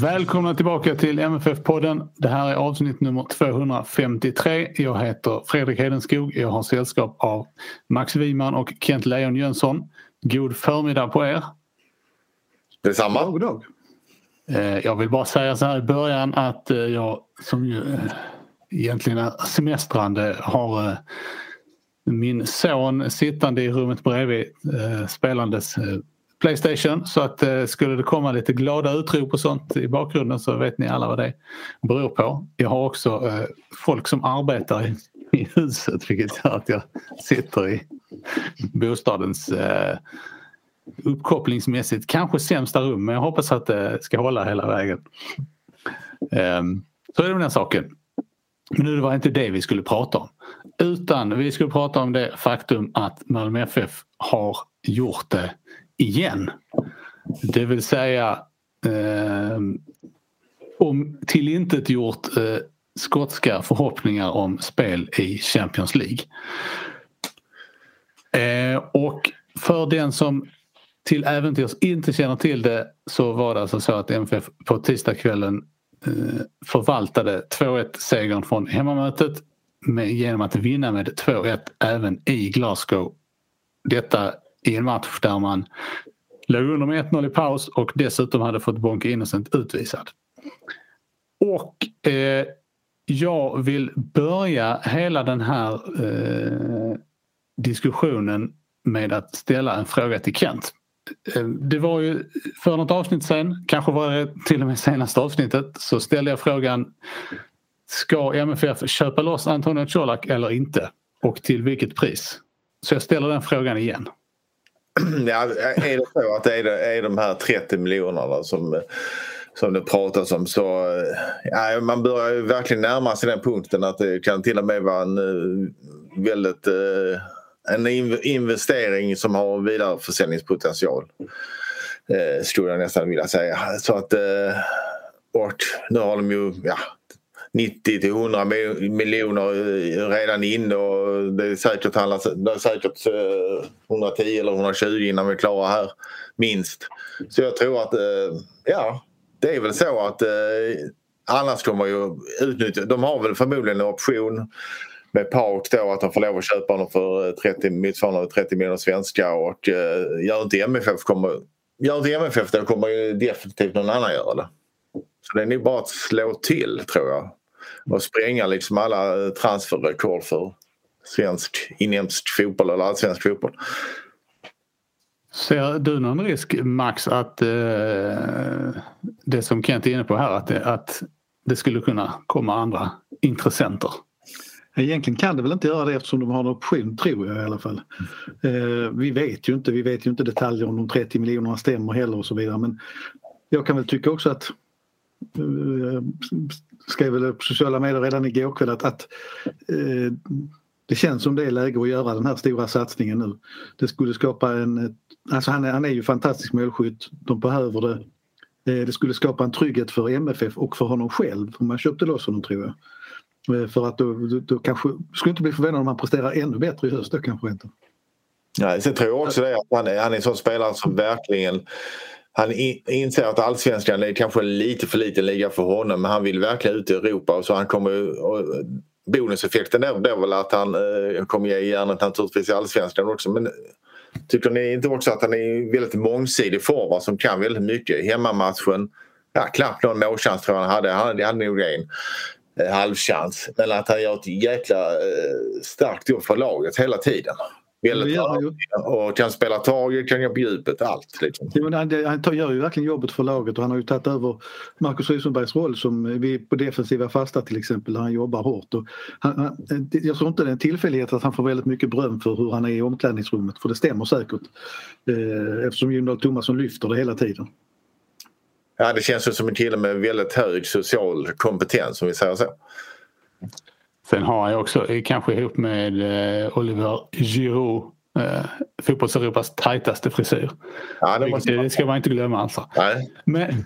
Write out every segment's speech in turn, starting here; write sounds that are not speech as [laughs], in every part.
Välkomna tillbaka till MFF-podden. Det här är avsnitt nummer 253. Jag heter Fredrik Hedenskog. Jag har sällskap av Max Wiman och Kent Leon Jönsson. God förmiddag på er. Detsamma. God dag. Eh, jag vill bara säga så här i början att eh, jag som ju eh, egentligen är semestrande har min son sittande i rummet bredvid spelandes Playstation så att eh, skulle det komma lite glada utrop och sånt i bakgrunden så vet ni alla vad det beror på. Jag har också eh, folk som arbetar i, i, huset vilket gör att jag sitter i bostadens eh, uppkopplingsmässigt kanske sämsta rum men jag hoppas att det ska hålla hela vägen. Um, så är det med den saken. Men nu var det inte det vi skulle prata om. Utan vi skulle prata om det faktum att Malmö FF har gjort det igen. Det vill säga eh, om tillintetgjort eh, skotska förhoppningar om spel i Champions League. Eh, och för den som till äventyrs inte känner till det så var det alltså så att MFF på tisdagskvällen eh, förvaltade 2-1 segern från hemmamötet med, genom att vinna med 2-1 även i Glasgow. Detta i en match där man låg under med 1-0 i paus och dessutom hade fått Bonke Innocent utvisad. Och eh, jag vill börja hela den här eh, diskussionen med att ställa en fråga till Kent. Eh, det var ju för något avsnitt sen, kanske var det till och med senaste avsnittet, så ställde jag frågan Ska MFF köpa loss Antonio Colak eller inte? Och till vilket pris? Så jag ställer den frågan igen. [clears throat] Ja, är det så att det är, är de här 30 miljonerna som, som det pratas om så eh, ja, man börjar ju verkligen närma sig den punkten att det kan till och med vara en eh, väldigt eh, en investering som har vidareförsäljningspotential. Eh, skulle jag nästan vilja säga. Så att, och nu har de ju ja, 90 till 100 miljoner redan inne och det är säkert, handlas, det är säkert eh, 110 eller 120 innan vi är klara här. Minst. Så jag tror att, eh, ja, det är väl så att eh, annars kommer ju utnyttja, de har väl förmodligen en option med Park då att de får lov att köpa honom för 30, motsvarande 30 miljoner svenska och gör inte MFF kommer, gör inte MFF det kommer ju definitivt någon annan göra det. Så det är nog bara att slå till tror jag och spränga liksom alla transferrekord för svensk inhemsk fotboll eller allsvensk fotboll. Ser du någon risk Max att eh, det som Kent är inne på här att det, att det skulle kunna komma andra intressenter? Egentligen kan det väl inte göra det eftersom de har en option tror jag i alla fall. Eh, vi vet ju inte, vi vet ju inte detaljer om de 30 miljonerna stämmer heller och så vidare men jag kan väl tycka också att eh, skrev väl på sociala medier redan igår kväll att, att eh, det känns som det är läge att göra den här stora satsningen nu. Det skulle skapa en... Alltså han är, han är ju fantastisk målskytt. De behöver det. Eh, det skulle skapa en trygghet för MFF och för honom själv om man köpte loss honom tror jag. Eh, för att då, då, då kanske... Skulle inte bli förvånad om han presterar ännu bättre i höst då kanske inte. Nej, sen tror jag också det att han är, han är en sån spelare som verkligen han inser att allsvenskan är kanske lite för liten liga för honom men han vill verkligen ut i Europa så han kommer och bonuseffekten är, väl att han eh, kommer ge järnet naturligtvis i allsvenskan också men tycker ni inte också att han är väldigt mångsidig forward som kan väldigt mycket? Hemmamatchen, ja knappt någon målchans tror jag han hade, han hade nog en. Eh, halvchans. Men att han gör ett jäkla eh, starkt jobb för laget hela tiden. Väldigt och kan spela taget, kan gå på djupet, allt. Liksom. Ja, han, han gör ju verkligen jobbet för laget och han har ju tagit över Marcus Rosenbergs roll som vi på defensiva fasta till exempel där han jobbar hårt. Och han, han, jag tror inte det är en tillfällighet att han får väldigt mycket beröm för hur han är i omklädningsrummet för det stämmer säkert. Eh, eftersom Jon Thomasson lyfter det hela tiden. Ja det känns som en kille med väldigt hög social kompetens om vi säger så. Sen har han ju också, kanske ihop med eh, Oliver Giroud, eh, fotbolls-Europas tajtaste frisyr. Ja, det, måste... det ska man inte glömma alltså. Nej. Men,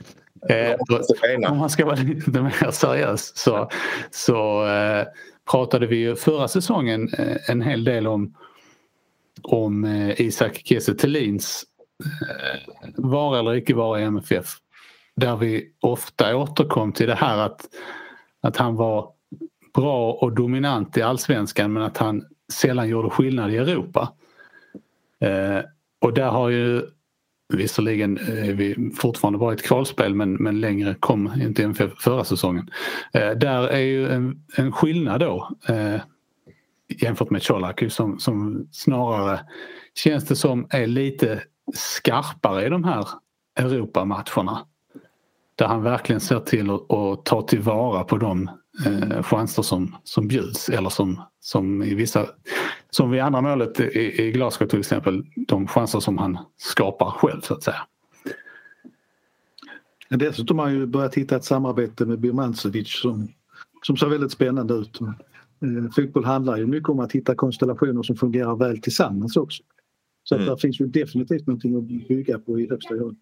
eh, om man ska vara [laughs] lite mer seriös så, så eh, pratade vi ju förra säsongen eh, en hel del om, om eh, Isak Kiese Thelins eh, vara eller icke vara i MFF. Där vi ofta återkom till det här att, att han var bra och dominant i allsvenskan men att han sällan gjorde skillnad i Europa. Eh, och där har ju visserligen är vi fortfarande bara ett kvalspel men, men längre kom inte än förra säsongen. Eh, där är ju en, en skillnad då eh, jämfört med Colak som, som snarare känns det som är lite skarpare i de här Europamatcherna. Där han verkligen ser till att ta tillvara på de eh, chanser som, som bjuds eller som, som i vissa som vid andra målet i, i Glasgow till exempel de chanser som han skapar själv så att säga. Dessutom har han ju börjat hitta ett samarbete med Birmancevic som, som ser väldigt spännande ut. Eh, fotboll handlar ju mycket om att hitta konstellationer som fungerar väl tillsammans också. Så mm. att där finns ju definitivt någonting att bygga på i högsta grad.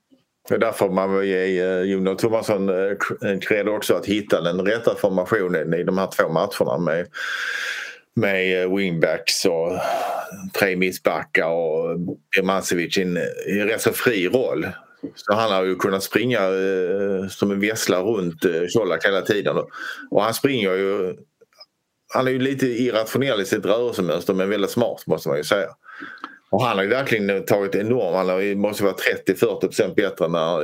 Det är därför man vill ge eh, Jonas Thomasson eh, en cred också att hitta den rätta formationen i de här två matcherna med, med eh, wingbacks och tre mittbackar och Birmancevic i en, rätt så fri roll. Så han har ju kunnat springa eh, som en vessla runt Colak hela tiden. Och han springer ju... Han är ju lite irrationell i sitt rörelsemönster men väldigt smart måste man ju säga. Och han har ju verkligen tagit enormt, han måste vara 30-40 bättre när,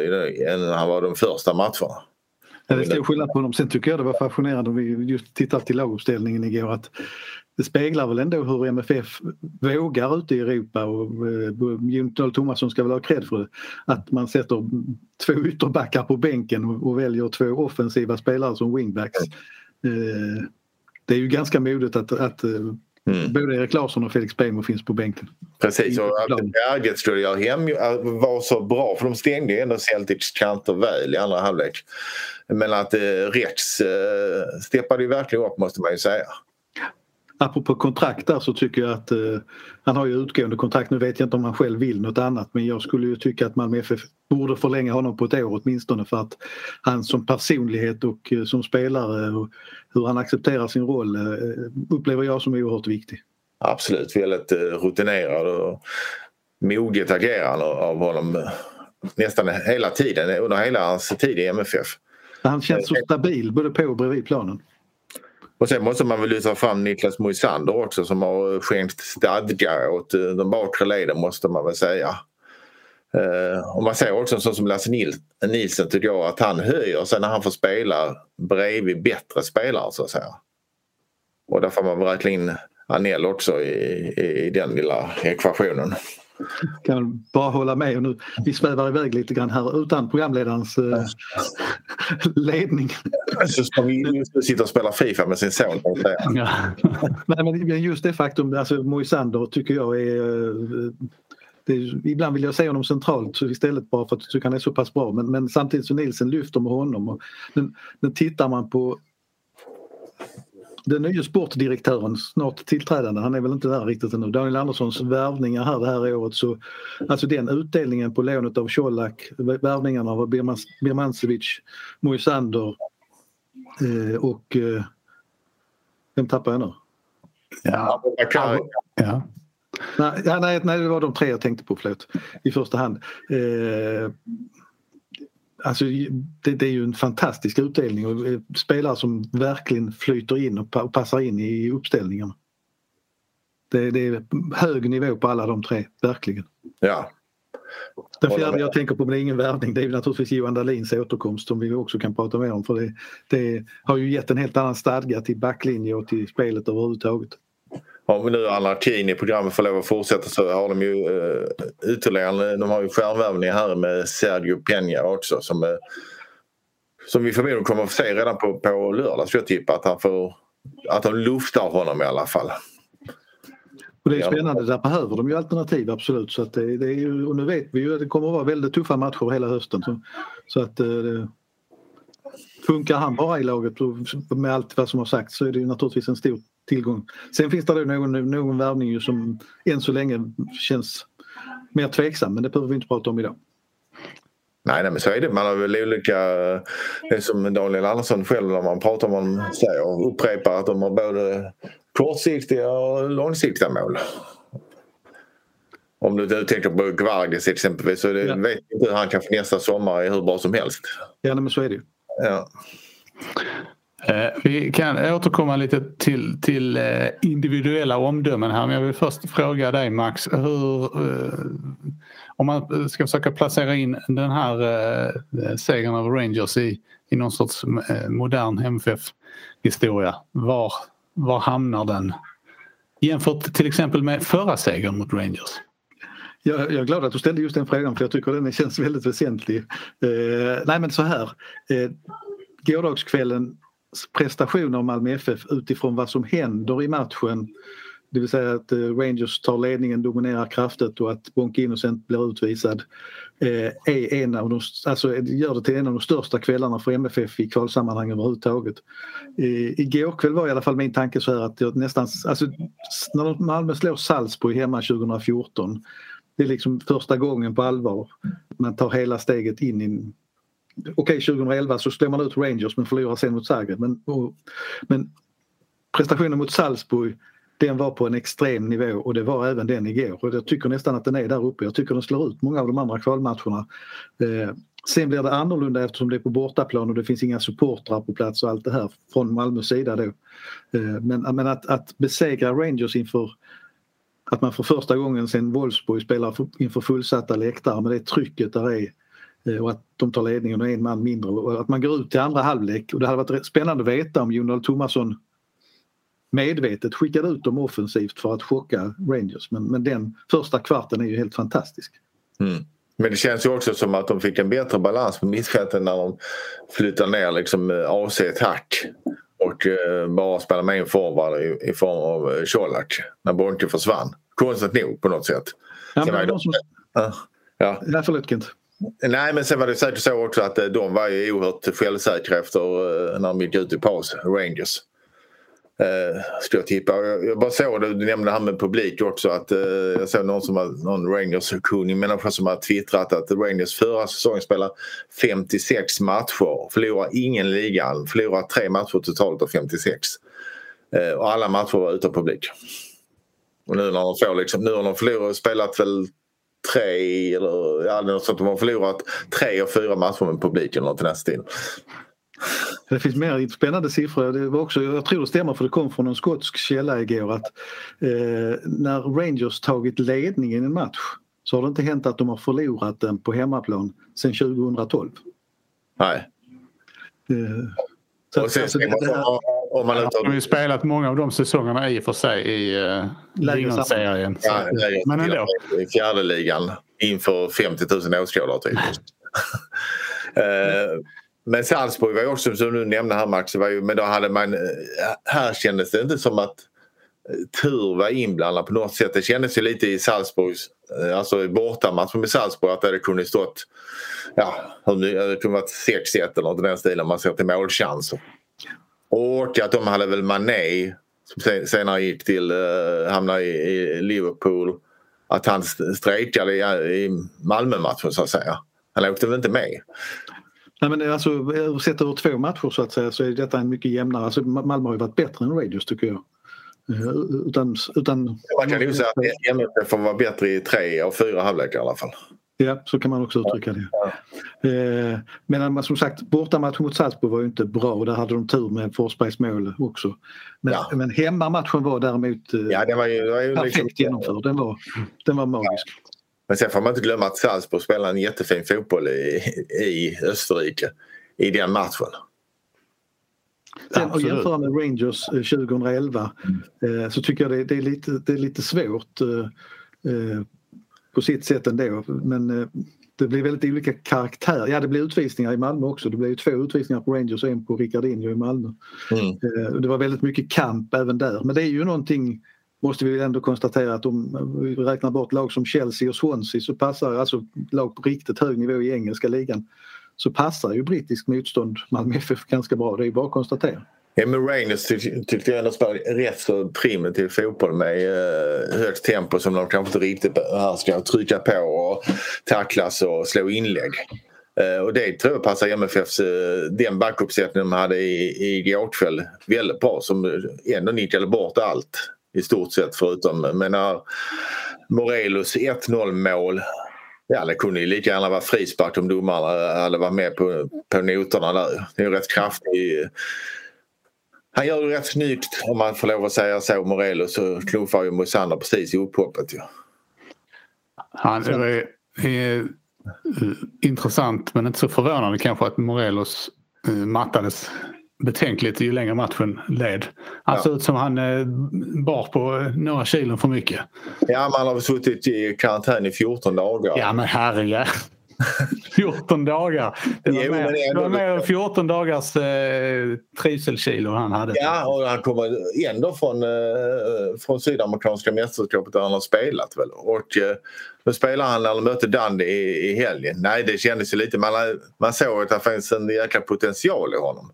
än när han var de första matcherna. Ja, det är stor skillnad på honom. Sen tycker jag det var fascinerande om vi just tittar till laguppställningen igår att det speglar väl ändå hur MFF vågar ute i Europa och Jon Thomasson ska väl ha cred för det. Att man sätter två ytterbackar på bänken och, väljer två offensiva spelare som wingbacks. Eh, det är ju ganska modigt att, att eh, Mm. Både Erik Larsson och Felix Beijmo finns på bänken. Precis, och att Berget skulle göra hem var så bra för de stängde ju ändå Celtics kanter väl i andra halvlek. Men att eh, Rex eh, steppade ju verkligen upp måste man ju säga. Apropå kontrakt där så tycker jag att eh, han har ju utgående kontrakt. Nu vet jag inte om han själv vill något annat men jag skulle ju tycka att Malmö FF borde förlänga honom på ett år åtminstone för att han som personlighet och eh, som spelare och hur han accepterar sin roll eh, upplever jag som oerhört viktig. Absolut, väldigt eh, rutinerad och moget agerande av honom eh, nästan hela tiden under hela hans tid i MFF. Han känns så stabil både på och bredvid planen. Och sen måste man väl lyfta fram Niklas Moisander också som har skänkt stadga åt eh, de bakre leden måste man väl säga. Uh, och man ser också en sån som Lasse Nilsson tycker jag att han höjer sig när han får spela bredvid bättre spelare så att säga. Och där får man väl räkna in Anel också i, i, i den lilla ekvationen kan bara hålla med. Och nu, vi svävar iväg lite grann här utan programledarens eh, ledning. Så ska vi sitta och spela Fifa med sin son. Ja. [laughs] Nej, men just det faktum, alltså Moisander tycker jag är eh, är, ibland vill jag se honom centralt istället bara för att jag tycker han är så pass bra men, men samtidigt så Nielsen lyfter med honom. Och, men, men tittar man på den nya sportdirektören, snart tillträdande, han är väl inte där riktigt ännu, Daniel Anderssons värvningar här det här året så alltså den utdelningen på lånet av Colak, värvningarna av Birmancevic, Moisander eh, och eh, vem tappar jag nu? Ja, ja. Nej, nej, nej, det var de tre jag tänkte på, förlåt, i första hand. Eh, alltså, det, det, är ju en fantastisk utdelning och eh, spelare som verkligen flyter in och passar in i uppställningarna. Det, det är hög nivå på alla de tre, verkligen. Ja, Den fjärde jag tänker på, men det är ingen värvning, det är naturligtvis Johan Dahlins återkomst som vi också kan prata mer om. För det, det har ju gett en helt annan stadga till backlinje och till spelet överhuvudtaget. Om nu anarkin i programmet får lov att fortsätta så har de ju uh, ytterligare, de har ju stjärnvärvningar här med Sergio Peña också som, uh, som vi förmodligen kommer att få se redan på, på lördag skulle jag tippa att han får, att de luftar honom i alla fall. Och det är spännande, där behöver de ju alternativ absolut. Så att det, det är ju, och nu vet vi ju att det kommer att vara väldigt tuffa matcher hela hösten. Så, så att det, Funkar han bara i laget med allt vad som har sagts så är det ju naturligtvis en stor tillgång. Sen finns det någon, någon värvning som än så länge känns mer tveksam men det behöver vi inte prata om idag. Nej, nej men så är det. Man har väl olika... Det som Daniel Andersson själv när man pratar om honom säger och upprepar att de har både kortsiktiga och långsiktiga mål. Om du tänker på Gvargis exempelvis så det, ja. vet inte hur han kan få nästa sommar är hur bra som helst. Ja men så är det ju. Ja. Eh, vi kan återkomma lite till, till eh, individuella omdömen här men jag vill först fråga dig Max. Hur, eh, om man ska försöka placera in den här segern av Rangers i, i någon sorts modern MFF-historia. Var, var hamnar den? Jämfört till exempel med förra segern mot Rangers. Jag, jag är glad att du ställde just den frågan för jag tycker den känns väldigt väsentlig. Eh, nej men så här. Eh, gårdagskvällen prestation av Malmö FF utifrån vad som händer i matchen det vill säga att eh, Rangers tar ledningen, dominerar kraftigt och att Bonke Innocent blir utvisad eh, är en av de, alltså gör det till en av de största kvällarna för MFF i kvalsammanhang överhuvudtaget. Igår kväll var i alla fall min tanke så här att jag nästan, alltså när Malmö slår Salzburg hemma 2014 det är liksom första gången på allvar man tar hela steget in i Okej, okay, 2011 så slår man ut Rangers men förlorar sen mot Zagreb. Men, och, men prestationen mot Salzburg den var på en extrem nivå och det var även den igår. Och jag tycker nästan att den är där uppe. Jag tycker den slår ut många av de andra kvalmatcherna. Eh, sen blir det annorlunda eftersom det är på bortaplan och det finns inga supportrar på plats och allt det här från Malmös sida då. Eh, men, men att, att besegra Rangers inför att man för första gången sen Wolfsburg spelar inför fullsatta läktare med det trycket där är och att de tar ledningen och en man mindre och att man går ut till andra halvlek och det hade varit spännande att veta om Jon Thomasson medvetet skickade ut dem offensivt för att chocka Rangers men, men den första kvarten är ju helt fantastisk. Mm. Men det känns ju också som att de fick en bättre balans på mittfältet när de flyttar ner liksom eh, AC Tack och eh, bara spelar med en forward i, i form av eh, Colak när Bonke försvann. Konstigt nog på något sätt. Ja, men de som... ja. Ja. Ja, förlåt Kent. Nej men sen var det säkert så också att eh, de var ju oerhört självsäkra efter eh, när de gick ut i paus, Rangers. Eh, skulle jag tippa. Jag, bara såg det, du nämnde det här med publik också att eh, jag såg någon som var, någon Rangers-kunnig människa som har twittrat att Rangers förra säsongen spelar 56 matcher, förlorar ingen ligan, förlorar tre matcher totalt av 56. Eh, och alla matcher var utan publik. Och nu när de får liksom, nu har de förlorat, spelat väl tre eller ja, något sånt. De har förlorat tre och fyra matcher med publik eller något i den stilen. Det finns mer spännande siffror. Det var också, jag tror det stämmer för det kom från en skotsk källa igår att eh, när Rangers tagit ledningen i en match så har det inte hänt att de har förlorat den på hemmaplan sedan 2012. Nej. Eh, så, och sen, alltså, det, det här, om man inte har ju spelat många av de säsongerna i och för sig i uh, serien Ja, men ändå. I fjärde ligan inför 50 000 åskådare typ. uh, [laughs] Men Salzburg var ju också som du nämnde här Max, var ju, men då hade man, eh, här kändes det inte som att eh, tur var inblandad på något sätt. Det kändes ju lite i Salzburgs, eh, alltså i bortamatchen med Salzburg att det kunde stått, ja, det kunde varit 6-1 eller något i den stilen om man ser till målchanser. Och att de hade väl Mané som senare gick till, uh, hamnade i, i Liverpool, att han strejkade i, i Malmö-matchen så att säga. Han åkte väl inte med. Nej, men alltså, sett över två matcher så att säga så är detta en mycket jämnare. Alltså, Malmö har ju varit bättre än Rangers tycker jag. Eh, utan, utan... Man kan nog säga att MFF får vara bättre i tre av fyra halvlekar i alla fall. Ja, så kan man också uttrycka det. Ja. Eh, men som sagt, bortamatchen mot Salzburg var ju inte bra och där hade de tur med Forsbergs mål också. Men, ja. men hemmamatchen var däremot eh, ja, den var ju, var ju perfekt liksom... genomförd. Den var, den var magisk. Men sen får man inte glömma att Salzburg spelar en jättefin fotboll i, i Österrike i den matchen. Sen att jämföra med Rangers 2011 mm. eh, så tycker jag det, det, är, lite, det är lite svårt eh, eh på sitt sätt ändå. Men eh, det blir väldigt olika karaktär. Ja det blir utvisningar i Malmö också. Det blev två utvisningar på Rangers och en på Ricardinho i Malmö. Mm. Eh, det var väldigt mycket kamp även där. Men det är ju någonting måste vi ändå konstatera att om vi räknar bort lag som Chelsea och Swansea så passar alltså lag på riktigt hög nivå i engelska ligan så passar ju brittisk motstånd Malmö FF ganska bra. Det är bara att konstatera. Ja, men Rangers tyckte jag ändå spelade rätt så primitiv fotboll med eh, högt tempo som de kanske inte riktigt behärskar. Trycka på och tacklas och slå inlägg. Eh, och det tror jag passar MFFs, eh, den backuppsättningen de hade i, går kväll väldigt bra som eh, ändå nickade bort allt i stort sett förutom, eh, men när Morelos 1-0 mål Ja, det kunde ju lika gärna vara frispark om domarna eh, hade varit med på, på noterna där. Det är ju rätt kraftig han gör det rätt snyggt om man får lov att säga så. Morelos så knuffar ju Moisander precis i upphoppet. Ja. Han är, är, intressant men inte så förvånande kanske att Morelos eh, mattades betänkligt ju längre matchen led. Han såg ut som han eh, bar på några kilon för mycket. Ja, man har suttit i karantän i 14 dagar. Ja, men herregud. [laughs] 14 dagar. Det var, jo, mer, det var mer än 14 dagars eh, trivselkilo han hade. Ja, och han kommer ändå från, eh, från Sydamerikanska mästerskapet där han har spelat. Väl. Och, eh, då spelade han när han mötte Dundee i, i helgen. Nej, det kändes ju lite... Man, man såg att det fanns en jäkla potential i honom.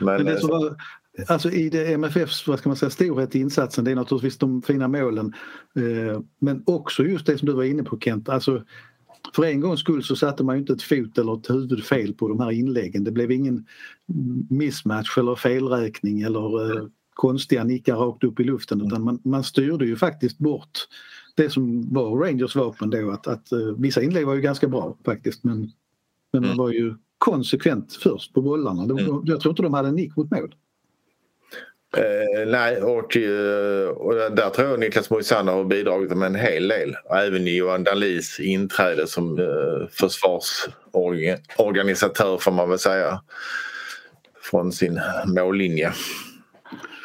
Men, Men det eh, som var, Alltså i det MFFs vad ska man säga, storhet i insatsen det är naturligtvis de fina målen eh, men också just det som du var inne på Kent. Alltså, för en gångs skull så satte man inte ett fot eller ett huvud fel på de här inläggen. Det blev ingen mismatch eller felräkning eller eh, konstiga nickar rakt upp i luften utan man, man styrde ju faktiskt bort det som var Rangers vapen då att, att uh, vissa inlägg var ju ganska bra faktiskt men, men mm. man var ju konsekvent först på bollarna. Mm. Jag tror inte de hade en nick mot mål. Eh, nej, och, eh, och där tror jag Niklas Moisander har bidragit med en hel del. Även Johan Dahlis inträde som eh, försvarsorganisatör får man väl säga. Från sin mållinje.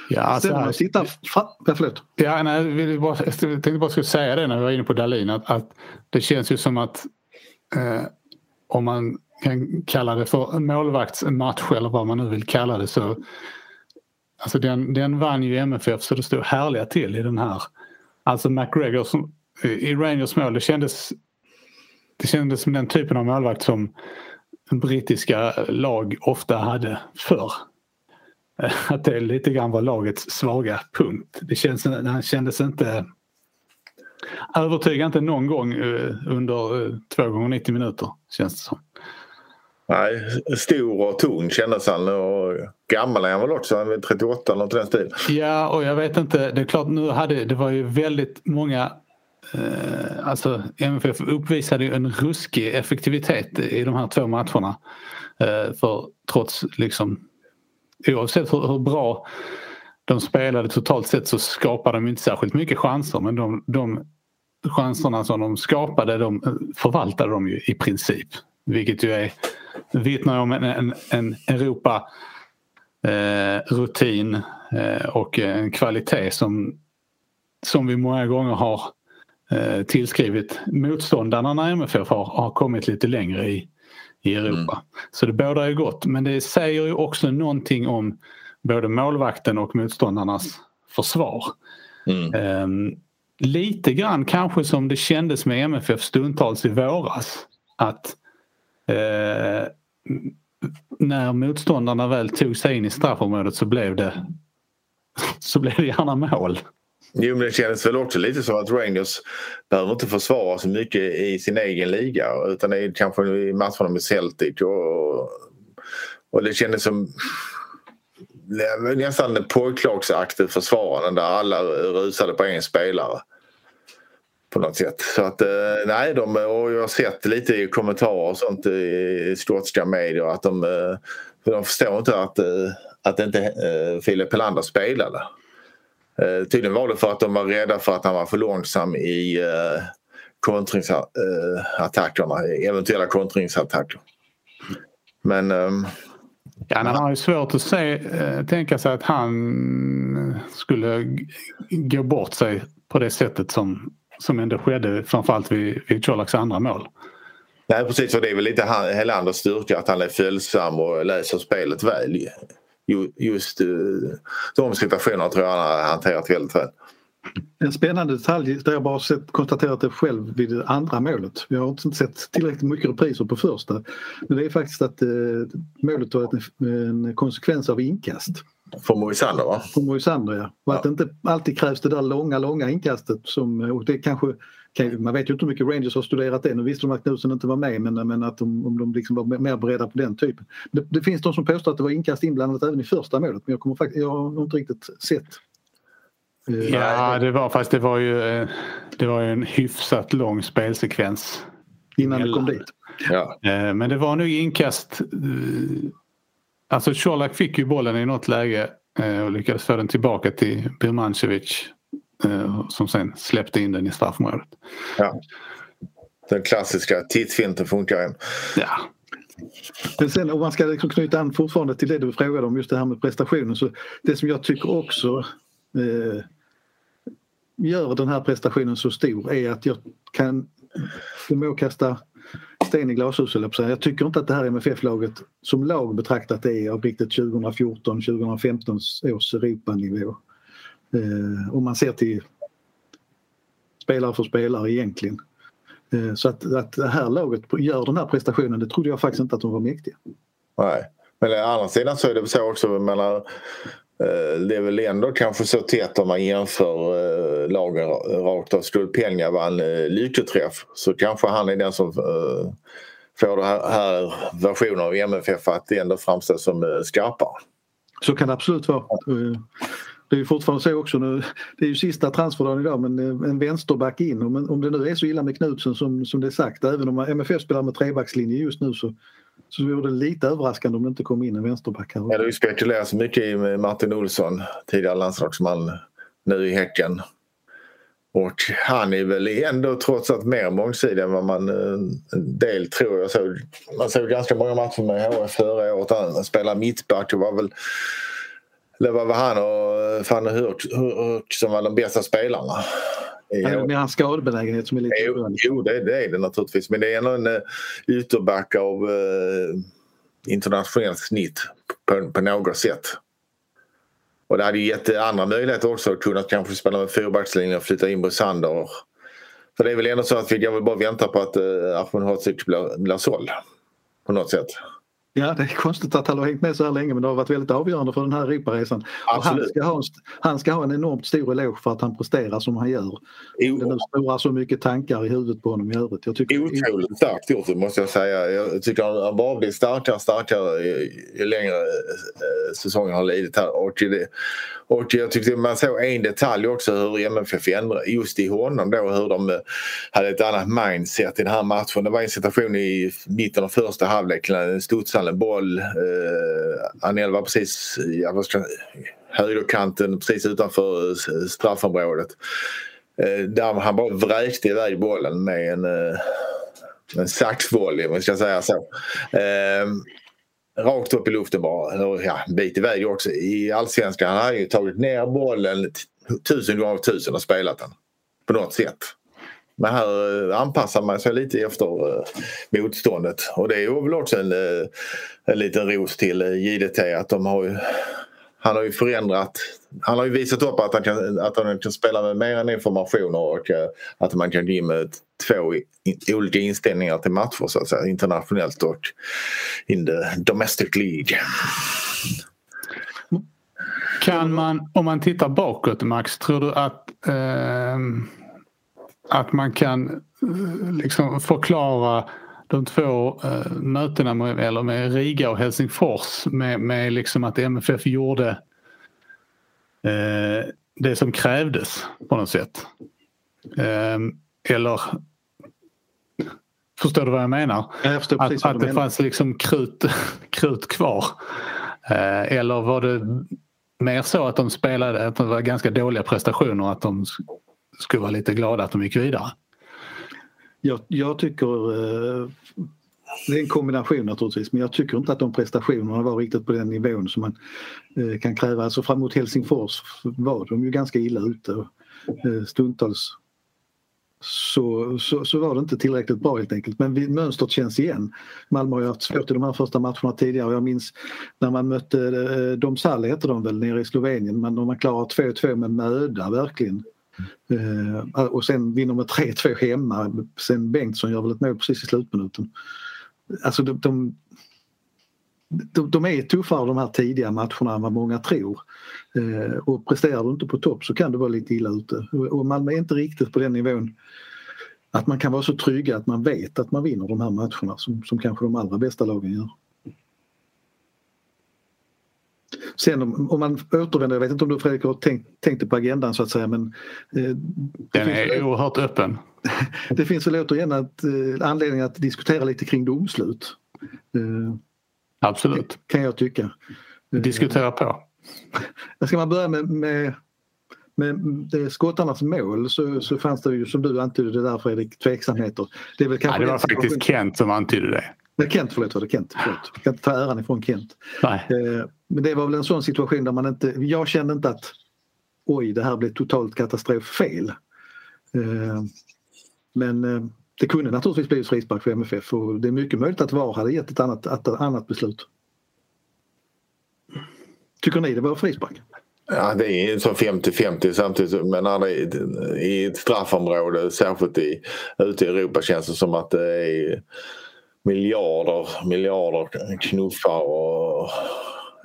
Ja, alltså, här, sitta ja, förlåt. Ja, nej, jag, bara, jag tänkte bara skulle säga det när vi var inne på Dahlin att, att det känns ju som att eh, om man kan kalla det för målvaktsmatch eller vad man nu vill kalla det så Alltså den, den vann ju MFF så det stod härliga till i den här. Alltså McGregor som, i Rangers mål, det kändes, det kändes som den typen av målvakt som brittiska lag ofta hade förr. Eh, att det lite grann var lagets svaga punkt. Det känns, han kändes inte övertygande inte någon gång eh, under eh, två gånger 90 minuter känns det som. Nej, stor och tung kändes han och gammal är han väl också, han är 38 eller något den stilen. Ja och jag vet inte, det är klart nu hade, det var ju väldigt många eh, Alltså MFF uppvisade ju en ruskig effektivitet i de här två matcherna. Eh, för trots liksom oavsett hur, hur, bra de spelade totalt sett så skapade de inte särskilt mycket chanser men de, de chanserna som de skapade de förvaltade de ju i princip. Vilket ju är vittnar om en, en, en Europa eh, rutin eh, och en kvalitet som, som vi många gånger har eh, tillskrivit motståndarna när MFF har, har kommit lite längre i, i Europa. Mm. Så det bådar ju gott men det säger ju också någonting om både målvakten och motståndarnas försvar. Mm. Eh, lite grann kanske som det kändes med MFF stundtals i våras. Att eh, när motståndarna väl tog sig in i straffområdet så blev det så blev det gärna mål. Jo men det kändes väl också lite som att Rangers behöver inte försvara så mycket i sin egen liga utan det är kanske i matcherna med Celtic och, och det kändes som nästan pojklagsaktigt försvarande där alla rusade på en spelare på något sätt. Så att eh, nej, de, och jag har sett lite i kommentarer och sånt i skotska medier att de, eh, de förstår inte att, eh, att inte eh, Filip Helander spelade. Eh, tydligen var det för att de var rädda för att han var för långsam i eh, kontringsattackerna, eventuella kontringsattacker. Men ehm, Ja, han har ju svårt att se, eh, tänka sig att han skulle gå bort sig på det sättet som, som ändå skedde framförallt vid, vid Colaks andra mål. Nej precis och det är väl lite Helanders styrka att han är följsam och läser spelet väl. Just uh, de situationerna tror jag han har hanterat väldigt väl. En spännande detalj där jag bara sett, konstaterat det själv vid det andra målet. Jag har inte sett tillräckligt mycket repriser på första. Men det är faktiskt att eh, målet var en, en konsekvens av inkast. Från Moisander va? Från Moisander ja. Och ja. att det inte alltid krävs det där långa, långa inkastet. Som, och det kanske, man vet ju inte hur mycket Rangers har studerat det. Nu visste de att Knutsen inte var med men, men att de, om de liksom var mer beredda på den typen. Det, det finns de som påstår att det var inkast inblandat även i första målet men jag, kommer faktiskt, jag har inte riktigt sett Ja, det var fast det var ju, eh, det var ju en hyfsat lång spelsekvens. Innan du kom dit? Ja. Eh, men det var nog inkast. Eh, alltså Colak fick ju bollen i något läge och lyckades få den tillbaka till Birmancevic som sen släppte in den i straffområdet. Ja. Den klassiska tittfinten funkar ju. Ja. Men sen om man ska liksom knyta an fortfarande till det du frågade om just det här med prestationen så det som jag tycker också eh, gör den här prestationen så stor är att jag kan förmå kasta sten i glashus. Jag tycker inte att det här MFF-laget som lag betraktat är av riktigt 2014-2015 års Europanivå. Eh, om man ser till spelare för spelare egentligen. Eh, så att, att det här laget gör den här prestationen, det trodde jag faktiskt inte att de var mäktiga. Nej, men å andra sidan så är det så också menar, Eh, det är väl ändå kanske så tätt om man jämför eh, lagen rakt av. Skulle Peña vara en eh, lyckoträff så kanske han är den som får den här, här versionen av MFF att ändå framstå som skarpare. Så kan det absolut vara. Det är ju fortfarande så också nu, det är ju sista transferdagen idag men en vänsterback in. Om, om det nu är så illa med Knutsen som, som det är sagt, även om MFF spelar med trebackslinje just nu så så det vore lite överraskande om det inte kom in en vänsterback här. Ja, det har ju spekulerats mycket i Martin Olsson, tidigare landslagsman, nu i Häcken. Och han är väl ändå trots allt mer mångsidig än vad man eh, en del tror. Jag såg, man såg ganska många matcher med HF förra året. Han spelade mittback och var väl det var väl han och Fanny Hurk som var de bästa spelarna. Ja. Med hans skadebenägenhet som är lite Jo, jo det, det, är det naturligtvis. Men det är ändå en uh, ytterback av uh, internationellt snitt på, på något sätt. Och det hade gett andra möjligheter också att kunna kanske spela med fyrbackslinje och flytta in Moisander. För det är väl ändå så att vi kan väl bara vänta på att uh, Ahmedhodzic blir, blir såld. På något sätt. Ja, det är konstigt att han har hängt med så här länge men det har varit väldigt avgörande för den här Europaresan. Han ska, ha, han ska ha en enormt stor eloge för att han presterar som han gör. Jo. Det nu snurrar så mycket tankar i huvudet på honom i övrigt. Jag tycker... Otroligt starkt gjort måste jag säga. Jag tycker han bara blir starkare och starkare ju längre eh, säsongen har lidit här. Och, det, och jag tyckte man såg en detalj också hur MFF ändrade just i honom då hur de eh, hade ett annat mindset i den här matchen. Det var en situation i mitten av första halvlek studsade en boll. Eh, Anel var precis ja, högerkanten precis utanför eh, straffområdet. Eh, där han bara vräkte iväg bollen med en, eh, en saxvolley om vi ska säga så. Eh, rakt upp i luften bara. Ja, en bit iväg också. I allsvenskan han har ju tagit ner bollen tusen gånger av tusen och spelat den. På något sätt. Men här eh, anpassar man sig lite efter eh, motståndet och det är väl också en, eh, en liten ros till JDT att de har ju, han har ju förändrat han har ju visat upp att han kan, att han kan spela med mer än informationer och att man kan gå in med två olika inställningar till matcher så att säga, internationellt och in the domestic League. Kan man, om man tittar bakåt Max, tror du att eh, att man kan eh, liksom förklara de två uh, mötena med, eller med Riga och Helsingfors med, med liksom att MFF gjorde uh, det som krävdes på något sätt. Uh, eller Förstår du vad jag menar? Jag att, att det menar. fanns liksom krut, [laughs] krut kvar. eller var det mer så att de spelade, att det var ganska dåliga prestationer att de skulle vara lite glada att de gick vidare. jag, jag tycker eh, det är en kombination naturligtvis men jag tycker inte att de prestationerna var riktigt på den nivån som man eh, kan kräva. Alltså fram mot Helsingfors var de ju ganska illa ute. Och, eh, stundtals så, så, så, var det inte tillräckligt bra helt enkelt. Men mönstret känns igen. Malmö har ju haft svårt i de här första matcherna tidigare. Jag minns när man mötte eh, Domsalle heter de väl nere i Slovenien. Men de man klarar 2-2 med möda verkligen. Eh, och sen vinner med 3-2 hemma. Sen Bengtsson gör väl ett mål precis i slutminuten. Alltså de, de, de, de är tuffare de här tidiga matcherna än vad många tror. Eh, och presterar du inte på topp så kan du vara lite illa ute. Och Malmö är inte riktigt på den nivån att man kan vara så trygga att man vet att man vinner de här matcherna som, som kanske de allra bästa lagen gör. Sen om, om man återvänder, jag vet inte om du Fredrik har tänkt, tänkte på agendan så att säga men... Eh, Den är väl, oerhört öppen. [laughs] det finns väl återigen att, eh, anledning att diskutera lite kring domslut. Eh, Absolut. Kan jag tycka. Diskutera på. [laughs] Ska man börja med, med, med skottarnas mål så, så fanns det ju som du antydde där Fredrik tveksamheter. Det, är väl kanske ja, det var faktiskt Kent som antydde det. Nej, Kent, förlåt var det Kent. Förlåt. Jag kan inte ta äran ifrån Kent. Nej. Eh, men det var väl en sån situation där man inte, jag kände inte att oj det här blev totalt katastroffel. Eh, men eh, det kunde naturligtvis blivit frispark för MFF och det är mycket möjligt att VAR hade gett ett annat, ett annat beslut. Tycker ni det var frispark? Ja, det är så 50-50 samtidigt men när det är i ett straffområde särskilt i, ute i Europa känns det som att det är miljarder, miljarder knuffar och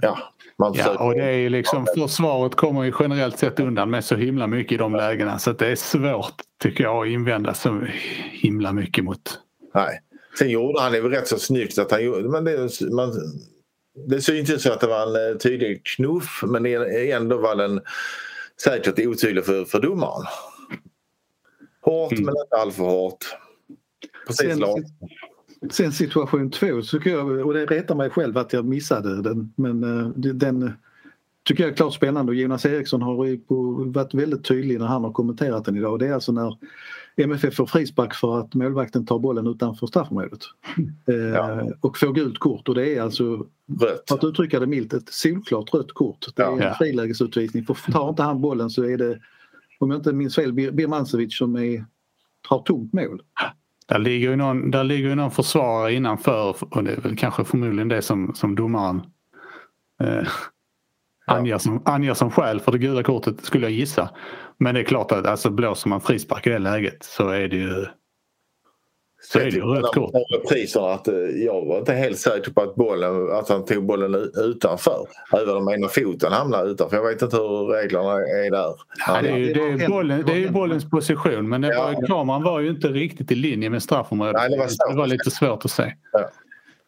ja. Man ja, och det är liksom försvaret kommer ju generellt sett undan med så himla mycket i de lägena så det är svårt tycker jag att invända så himla mycket mot. Nej. Sen gjorde han det väl rätt så snyggt att han gjorde, men det, man, det syntes inte så att det var en eh, tydlig knuff men ändå var den säkert otydlig för, för domaren. Hårt mm. men inte alltför hårt. Precis sen, sen situation två, så jag, och det retar mig själv att jag missade den men uh, den tycker jag är klart spännande och Jonas Eriksson har varit väldigt tydlig när han har kommenterat den idag. Det är alltså när MFF får frispark för att målvakten tar bollen utanför straffområdet. [laughs] Eh, ja. Och får gult kort och det är alltså, rött. för att uttrycka det milt, ett solklart rött kort. Det är en frilägesutvisning. För tar inte han bollen så är det, om jag inte minns fel, Birmancevic som är, har tomt mål. Där ligger ju någon, där ligger ju någon försvarare innanför och det är väl kanske förmodligen det som, som domaren eh, anger, som, anger som skäl för det gula kortet skulle jag gissa. Men det är klart att alltså, blåser man frispark i det läget så är det ju så är det ju rött kort. Repriserna att eh, jag var inte helt säker på att, bollen, att han tog bollen utanför. Även om ena foten hamnade utanför. Jag vet inte hur reglerna är där. Ja, det, är ju, det, är bollen, det är ju bollens position men det var, ja. kameran var ju inte riktigt i linje med straffområdet. Nej, det, var det var lite svårt att se. Ja.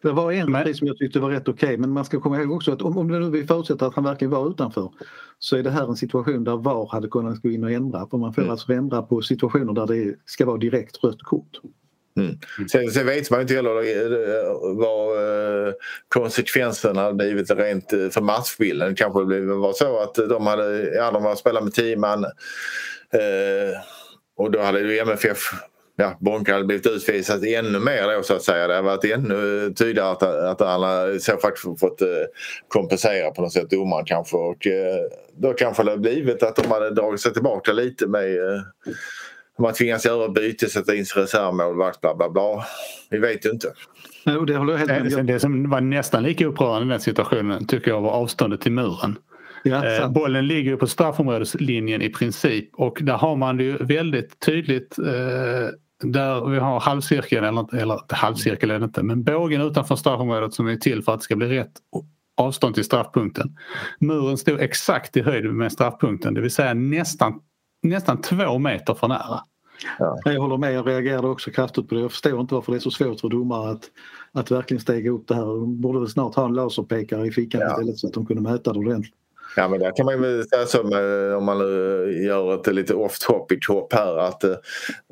Det var en men... som jag tyckte var rätt okej okay, men man ska komma ihåg också att om, om nu vi förutsätter att han verkligen var utanför så är det här en situation där VAR hade kunnat gå in och ändra. För man får mm. alltså ändra på situationer där det ska vara direkt rött kort. Mm. Sen, sen, vet man inte heller eh, vad eh, konsekvenserna hade blivit rent eh, för matchbilden. kanske var så att de hade, ja, de hade spelat med tio man eh, och då hade ju MFF ja, Bonka hade blivit utvisad ännu mer då så att säga. Det hade varit ännu tydligare att, att han hade så faktiskt fått kompensera på något sätt domaren kanske och då kanske det hade blivit att de hade dragit sig tillbaka lite med eh, man tvingas göra byte, sätta in reservmålvakt, bla bla bla. Vi vet ju inte. Jo, det, håller jag helt med. det som var nästan lika upprörande i den situationen tycker jag var avståndet till muren. Ja, eh, bollen ligger på straffområdeslinjen i princip och där har man det ju väldigt tydligt eh, där vi har halvcirkeln, eller, eller halvcirkel är det inte, men bågen utanför straffområdet som är till för att det ska bli rätt avstånd till straffpunkten. Muren stod exakt i höjd med straffpunkten, det vill säga nästan, nästan två meter för nära. Ja. Jag håller med, jag reagerade också kraftigt på det. Jag förstår inte varför det är så svårt för domare att, att verkligen stega upp det här. De borde väl snart ha en laserpekare i fickan ja. istället så att de kunde mäta det ordentligt. Ja men där kan man väl säga så med, om man gör ett lite off-topic hopp här att eh,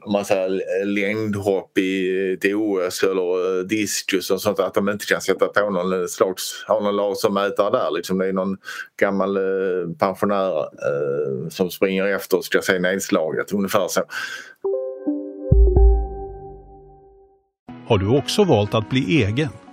om man säger längdhopp i ett OS eller eh, diskus och sånt att de inte kan sätta på någon eh, slags, ha någon lasermätare där liksom. Det är någon gammal pensionär eh, som springer efter och ska se nedslaget ungefär så. Har du också valt att bli egen?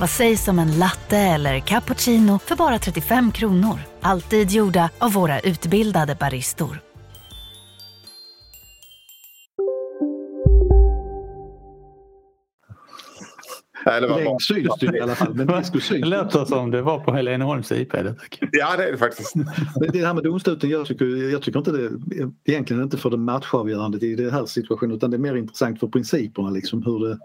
Vad sägs om en latte eller cappuccino för bara 35 kronor? Alltid gjorda av våra utbildade baristor. Nej, det var. Längst syns i alla fall. Men Det låter som det var på Heleneholms IP. Det. Ja, det är det faktiskt. Men det här med domsluten, jag tycker, jag tycker inte det egentligen inte för det matchavgörandet i den här situationen utan det är mer intressant för principerna liksom hur det,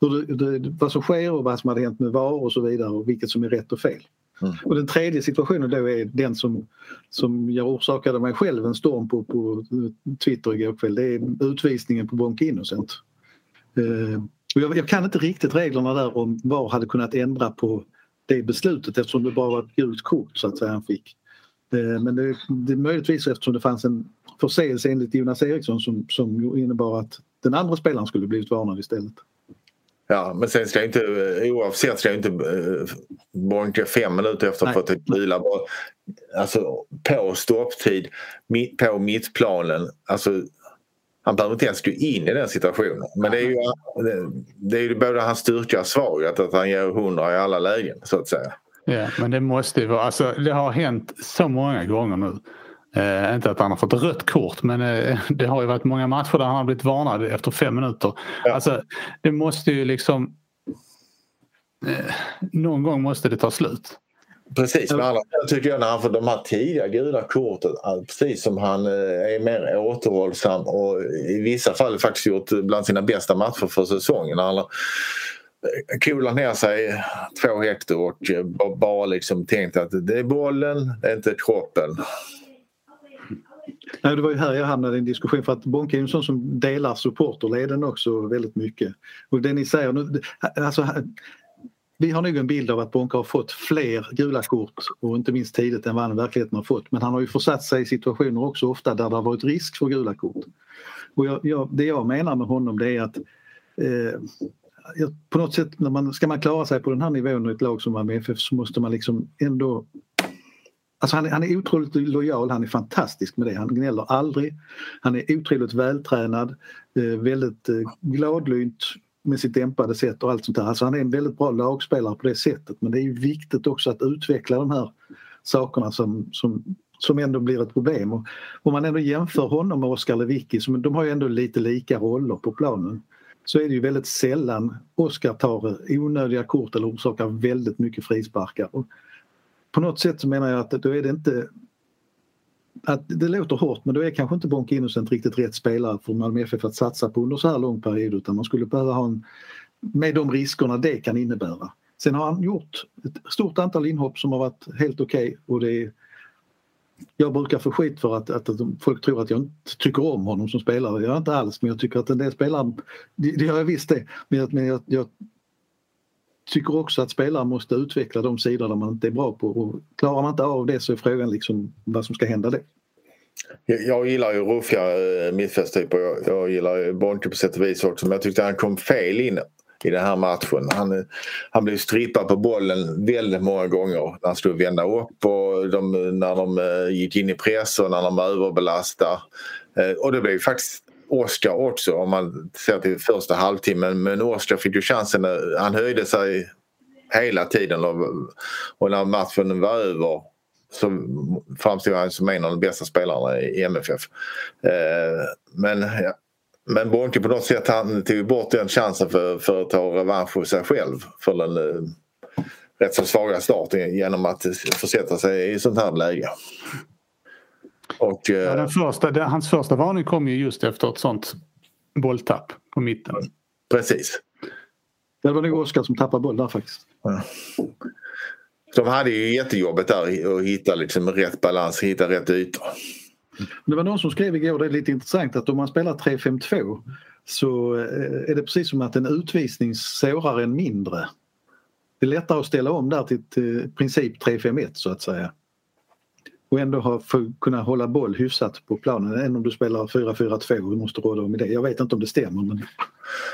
hur det, vad som sker och vad som hade hänt med VAR och så vidare och vilket som är rätt och fel. Mm. Och den tredje situationen då är den som, som jag orsakade mig själv en storm på, på Twitter igår kväll. Det är utvisningen på Bonke Innocent. Eh, och jag, jag kan inte riktigt reglerna där om VAR hade kunnat ändra på det beslutet eftersom det bara var ett gult kort så att säga han fick. Eh, men det, det möjligtvis eftersom det fanns en förseelse enligt Jonas Eriksson som, som innebar att den andra spelaren skulle blivit varnad istället. Ja, men sen ska inte, eh, oavsett ska inte uh, Bonke fem minuter efter att ha fått ett vila alltså på stopptid på mittplanen. Alltså, han behöver inte ens gå in i den situationen. Men det är ju, det är ju både hans styrka och svaghet att han ger hundra i alla lägen så att säga. Ja, men det måste ju vara, alltså det har hänt så många gånger nu. Eh, inte att han har fått rött kort men eh, [laughs] det har ju varit många matcher där han har blivit varnad efter fem minuter. Ja. Alltså, det måste ju liksom... Eh, någon gång måste det ta slut. Precis, men jag tycker jag när han får de här tidiga gula korten, precis som han är mer återhållsam och i vissa fall faktiskt gjort bland sina bästa matcher för säsongen. Han har coolat ner sig två hektar och bara liksom tänkt att det är bollen, det är inte kroppen. Nej, det var ju här jag hamnade i en diskussion för att Bonke är en sån som delar supporterleden också väldigt mycket. Och det ni säger nu, alltså, vi har nog en bild av att Bonke har fått fler gula kort och inte minst tidigt än vad han i verkligheten har fått. Men han har ju försatt sig i situationer också ofta där det har varit risk för gula kort. Och jag, jag, det jag menar med honom det är att eh, på något sätt när man, ska man klara sig på den här nivån i ett lag som Malmö FF så måste man liksom ändå Alltså han, han är otroligt lojal, han är fantastisk med det. Han gnäller aldrig. Han är otroligt vältränad, eh, väldigt eh, gladlynt med sitt dämpade sätt och allt sånt där. Alltså han är en väldigt bra lagspelare på det sättet men det är viktigt också att utveckla de här sakerna som, som, som ändå blir ett problem. Och om man ändå jämför honom med Oskar Lewicki, som de har ju ändå lite lika roller på planen, så är det ju väldigt sällan Oskar tar onödiga kort eller orsakar väldigt mycket frisparkar. Och på något sätt så menar jag att då är det inte att det låter hårt men då är kanske inte Bonke Innocent riktigt rätt spelare för Malmö FF att satsa på under så här lång period utan man skulle behöva ha en med de riskerna det kan innebära. Sen har han gjort ett stort antal inhopp som har varit helt okej okay och det är, jag brukar få skit för att, att, folk tror att jag inte tycker om honom som spelare. Det gör jag inte alls men jag tycker att en del spelare, det, det gör jag visst det, men jag, men jag, jag tycker också att spelare måste utveckla de sidor där man inte är bra på och klarar man inte av det så är frågan liksom vad som ska hända det. Jag gillar ju ruffiga eh, mittfältstyper. Jag, jag gillar ju Bonke på sätt och vis också men jag tyckte han kom fel in i den här matchen. Han, han blev strippad på bollen väldigt många gånger när han skulle vända upp och de, när de eh, gick in i press och när de överbelastade. Eh, och det blev faktiskt Oscar också om man ser till första halvtimmen. Men Oscar fick ju chansen, han höjde sig hela tiden och, när matchen var över så framstod han som en av de bästa spelarna i MFF. Eh, men ja, men Bonke på något sätt han tog bort den chansen för, för att ta revansch för sig själv för den eh, rätt så svaga starten genom att försätta sig i sånt här läge. Och, ja, den första, den, hans första varning kom ju just efter ett sånt bolltapp på mitten. Precis. Det var nog Oskar som tappade boll där faktiskt. Ja. De hade ju jättejobbet där att hitta liksom rätt balans, hitta rätt ytor. Det var någon som skrev igår, det är lite intressant, att om man spelar 3-5-2 så är det precis som att en utvisning sårar en mindre. Det är lättare att ställa om där till, till princip 3-5-1 så att säga. Och ändå ha, för, kunna hålla boll hyfsat på planen än om du spelar 4-4-2 och måste råda om det. Jag vet inte om det stämmer men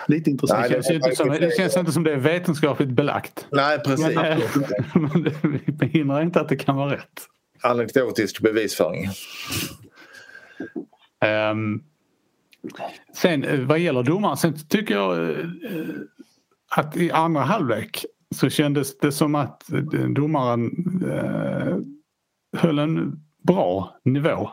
lite intressant. Nej, det, känns inte som, det känns inte som det är vetenskapligt belagt. Nej precis. Men, [laughs] men det hindrar inte att det kan vara rätt. Anekdotisk bevisföring. Um, sen eh, vad gäller domaren, sen tycker jag uh, att i andra halvlek så kändes det som att domaren uh, höll en bra nivå.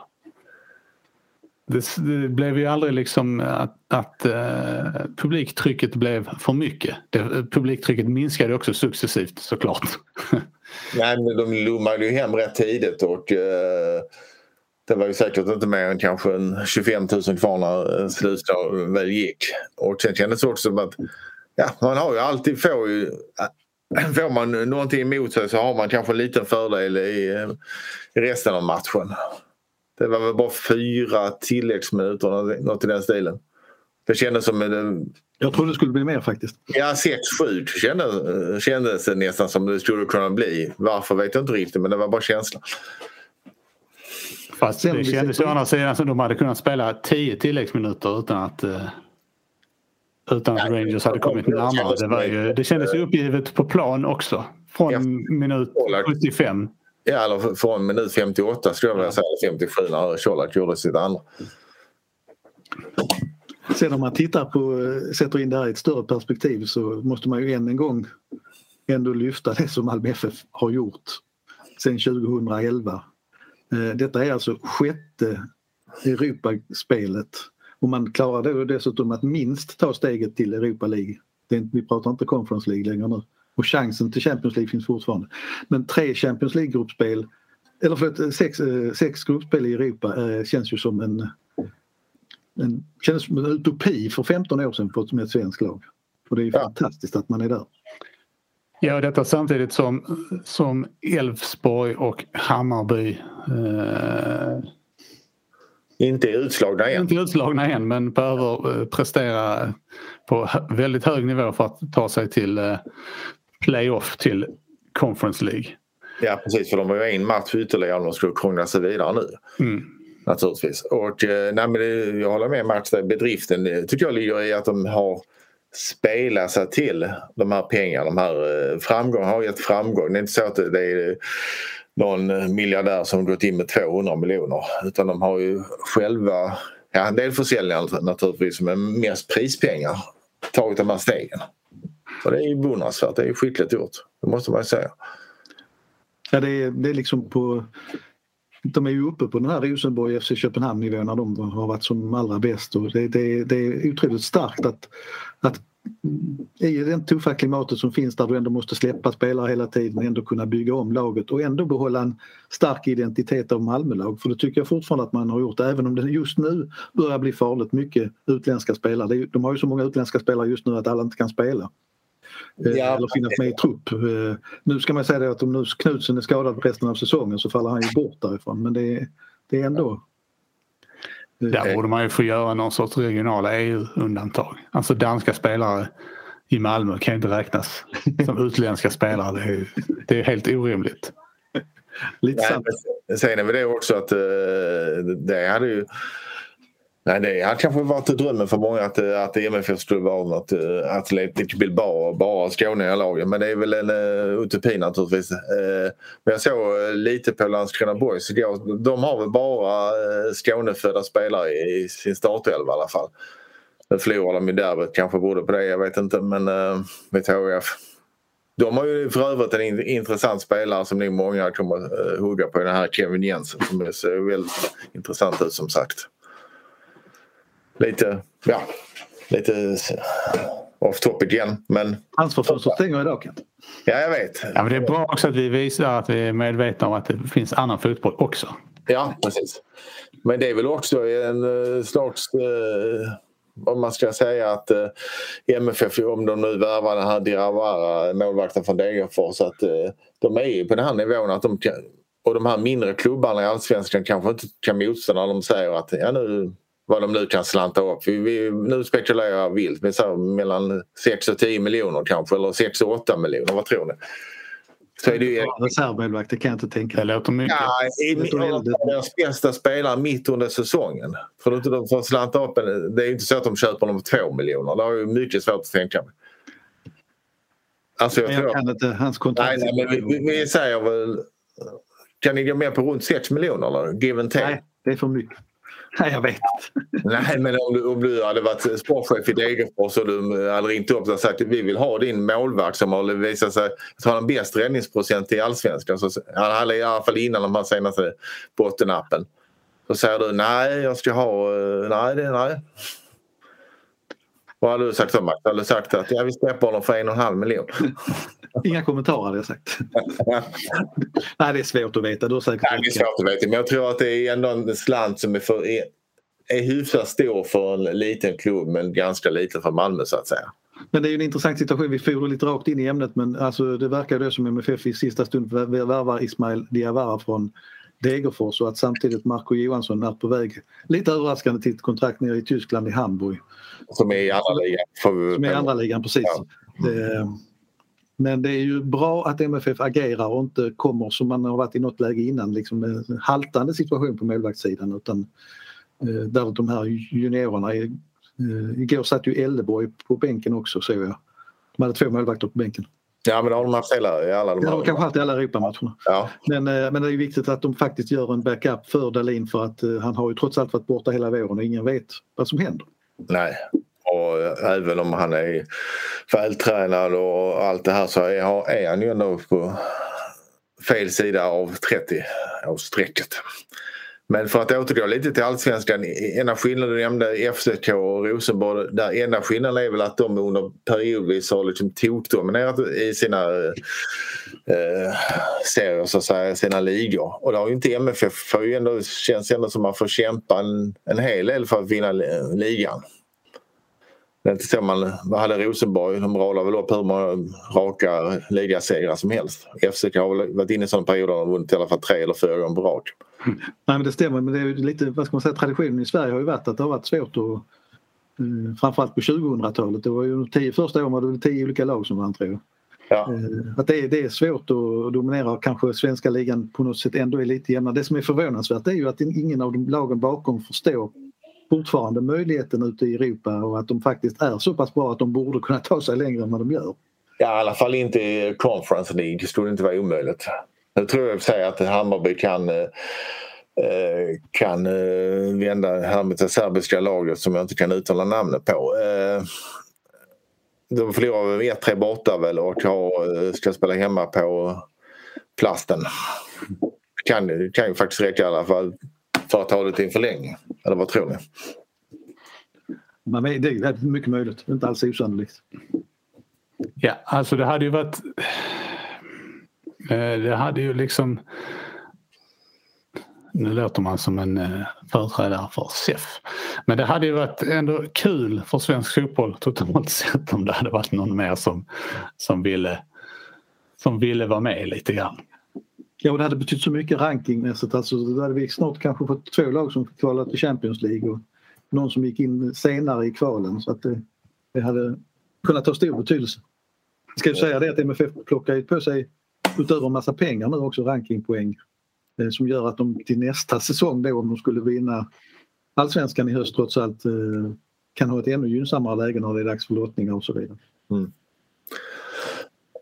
Det, det blev ju aldrig liksom att, att uh, publiktrycket blev för mycket. Det, eh, publiktrycket minskade också successivt såklart. [laughs] Nej, men de lommade ju hem rätt tidigt och uh, det var ju säkert inte mer än kanske en 25 000 kvar när eh, slutstaven väl gick. Och sen kändes det också som att ja, man har ju alltid får ju [clears throat] Får man någonting emot sig så har man kanske en liten fördel i, i resten av matchen. Det var väl bara fyra tilläggsminuter, något i den stilen. Det kändes som... En, jag trodde det skulle bli mer faktiskt. Ja, 6-7 kändes, kändes det nästan som det skulle kunna bli. Varför vet jag inte riktigt men det var bara känslan. Fast det kändes å andra sidan som de hade kunnat spela 10 tilläggsminuter utan att utan att Rangers hade kommit närmare. Det, var ju, det kändes ju uppgivet på plan också. Från minut 75. Ja, eller från minut 58 skulle jag vilja säga. 57 när Colak gjorde sitt andra. Sen om man tittar på, sätter in det här i ett större perspektiv så måste man ju än en gång ändå lyfta det som Malmö FF har gjort sen 2011. Eh, detta är alltså sjätte Europaspelet och man klarar då dessutom att minst ta steget till Europa League. Vi pratar inte Conference League längre nu. Och chansen till Champions League finns fortfarande. Men tre Champions League-gruppspel eller förlåt, sex, eh, sex gruppspel i Europa eh, känns ju som en, en, känns som en utopi för 15 år sedan på, med ett svenskt lag. Och det är ju ja. fantastiskt att man är där. Ja, detta samtidigt som, som Elfsborg och Hammarby eh, inte utslagna än. Inte utslagna än men behöver eh, prestera på väldigt hög nivå för att ta sig till eh, playoff till Conference League. Ja precis för de har ju en match ytterligare om de skulle krångla sig vidare nu. Mm. Naturligtvis. Och eh, nej, men jag håller med Max bedriften tycker jag ligger i att de har spelat sig till de här pengarna. De här framgången har gett framgång. Det är inte så att det är någon eh, miljardär som gått in med 200 miljoner utan de har ju själva, ja en del försäljningar naturligtvis men mest prispengar tagit de här stegen. Och det är ju beundransvärt, det är ju skickligt gjort, det måste man ju säga. Ja det är, det är liksom på de är ju uppe på den här Rosenborg FC Köpenhamn nivån när de har varit som allra bäst och det, det, det är otroligt starkt att, att i det tuffa klimatet som finns där du ändå måste släppa spelare hela tiden ändå kunna bygga om laget och ändå behålla en stark identitet av Malmölag. För det tycker jag fortfarande att man har gjort även om det just nu börjar bli farligt mycket utländska spelare. De har ju så många utländska spelare just nu att alla inte kan spela. Eh, ja. Eller finnas med i trupp. Eh, nu ska man säga det att om nu Knutsen är skadad resten av säsongen så faller han ju bort därifrån men det det är ändå där borde man ju få göra någon sorts regionala EU-undantag. Alltså danska spelare i Malmö kan inte räknas [laughs] som utländska spelare. Det är, det är helt orimligt. [laughs] Lite sant. Sen är väl det också att uh, det hade ju Nej, det hade kanske varit drömmen för många att, eh, att MFF skulle vara något eh, Atletic Bilbao bara Skåne i laget. Men det är väl en uh, utopi naturligtvis. Uh, men jag såg lite på Landskrona Boys igår. De har väl bara uh, Skånefödda spelare i, i sin startelva i alla fall. Nu förlorade de ju derbyt, kanske berodde på det, jag vet inte. Men uh, mitt HIF. De har ju för övrigt en intressant spelare som nog många kommer uh, hugga på, den här Kevin Jensen som ser väldigt intressant ut som sagt lite, ja, lite off topic igen. Men... Ansvarsfönstret stänger idag Kent. Ja, jag vet. Ja, men det är bra också att vi visar att vi är medvetna om att det finns annan fotboll också. Ja, precis. Men det är väl också en uh, slags, uh, om man ska säga att uh, MFF, om de nu värvar den här Diawara, målvakten från Degerfors, att de är på den här nivån att de kan, och de här mindre klubbarna i allsvenskan kanske inte kan motstå när de säger att ja, nu vad de nu kan slanta upp. Vi, vi, nu spekulerar jag vilt, men så mellan 6 och 10 miljoner kanske eller 6 och 8 miljoner, vad tror ni? Så är det ju... Reservmålvakt, det kan jag inte tänka. Det låter mycket. Ja, i, deras bästa spelare mitt under säsongen. För att de får slanta upp en, det är inte så att de köper dem för 2 miljoner. Det har ju mycket svårt att tänka mig. Alltså jag, jag tror... kan inte hans kontrakt. Nej, nej, men vi, vi säger väl... Kan ni gå med på runt 6 miljoner eller? Give and take? Nej, det är för mycket. Nej, [laughs] jag vet inte. Nej, men om du, om du hade varit sportchef i Degerfors och du hade ringt upp och sagt att vi vill ha din målvakt som har visat sig ha den bäst räddningsprocent i allsvenskan. Så, han hade i alla fall innan de här senaste bottenappen. Så säger du nej, jag ska ha... Eh, nej, det, nej. Vad hade du sagt då Max? Hade du sagt att jag vill släppa honom för en och en halv miljon? [laughs] [laughs] Inga kommentarer hade jag sagt. [laughs] Nej, det är svårt att veta. Du säkert Nej, det är svårt att veta. Men jag tror att det är ändå en slant som är, för, är, är hyfsat stor för en liten klubb men ganska liten för Malmö så att säga. Men det är ju en intressant situation. Vi for lite rakt in i ämnet men alltså, det verkar då som MFF i sista stund värvar Ismail Diawara från Degerfors och att samtidigt Marco Johansson är på väg, lite överraskande, till ett kontrakt nere i Tyskland i Hamburg. Som är i andra ligan. Som är i andra ligan, precis. Ja. Det, men det är ju bra att MFF agerar och inte kommer som man har varit i något läge innan, liksom en haltande situation på målvaktssidan utan eh, där de här juniorerna, är, eh, igår satt ju Elleborg på bänken också såg jag. De hade två målvakter på bänken. Ja men det har de haft hela, i alla de Ja, de har kanske haft i alla Europamatcherna. Ja. Men, eh, men det är viktigt att de faktiskt gör en backup för Dalin för att han har ju trots allt varit borta hela våren och ingen vet vad som händer. Nej, och även om han är vältränad och allt det här så är, är han ju ändå på fel sida av 30 årsstrecket. Men för att återgå lite till allsvenskan. Ena skillnaden du nämnde FCK och Rosenborg. Där ena skillnaden är väl att de under periodvis har liksom tokdominerat i sina eh, serier, så att säga, sina ligor. Och det har ju inte MFF. För ändå, känns ändå som att man får kämpa en, en hel del för att vinna ligan. Det är inte så man, vad hade Rosenborg? De radar väl upp hur många raka ligasegrar som helst. FCK har väl varit inne i sådana perioder och vunnit i alla fall tre eller fyra gånger på rak. Nej men det stämmer men det är lite, vad ska man säga, traditionen i Sverige har ju varit att det har varit svårt att eh, framförallt på 2000-talet. Det var ju de tio första åren var det väl tio olika lag som vann tror jag. Ja. Eh, att det är, det är svårt att dominera och kanske svenska ligan på något sätt ändå är lite jämnare. Det som är förvånansvärt är ju att ingen av de lagen bakom förstår fortfarande möjligheten ute i Europa och att de faktiskt är så pass bra att de borde kunna ta sig längre än vad de gör. Ja, i alla fall inte i Conference League. Det skulle inte vara omöjligt. Jag tror jag säga att Hammarby kan eh, eh, kan eh, vända här med det serbiska laget som jag inte kan uttala namnet på. De förlorar med 1-3 borta väl och ska spela hemma på plasten. Kan, kan ju faktiskt räcka i alla fall för att ta det till en förlängning. Eller vad tror ni? Man, det är mycket möjligt, inte alls osannolikt. Ja, alltså det hade ju varit... Eh, det hade ju liksom... Nu låter man som en eh, företrädare för SEF. Men det hade ju varit ändå kul för svensk fotboll totalt [laughs] sett om det hade varit någon mer som, som, ville, som ville vara med lite grann. Ja, det hade betytt så mycket rankingmässigt. Alltså, då hade vi snart kanske fått två lag som kvalat till Champions League och någon som gick in senare i kvalen. Så att det, det hade kunnat ha stor betydelse. Ska ju säga det att MFF plockar på sig utöver en massa pengar nu också rankingpoäng eh, som gör att de till nästa säsong då om de skulle vinna allsvenskan i höst trots allt eh, kan ha ett ännu gynnsammare läge när det är dags för lottningar och så vidare. Mm.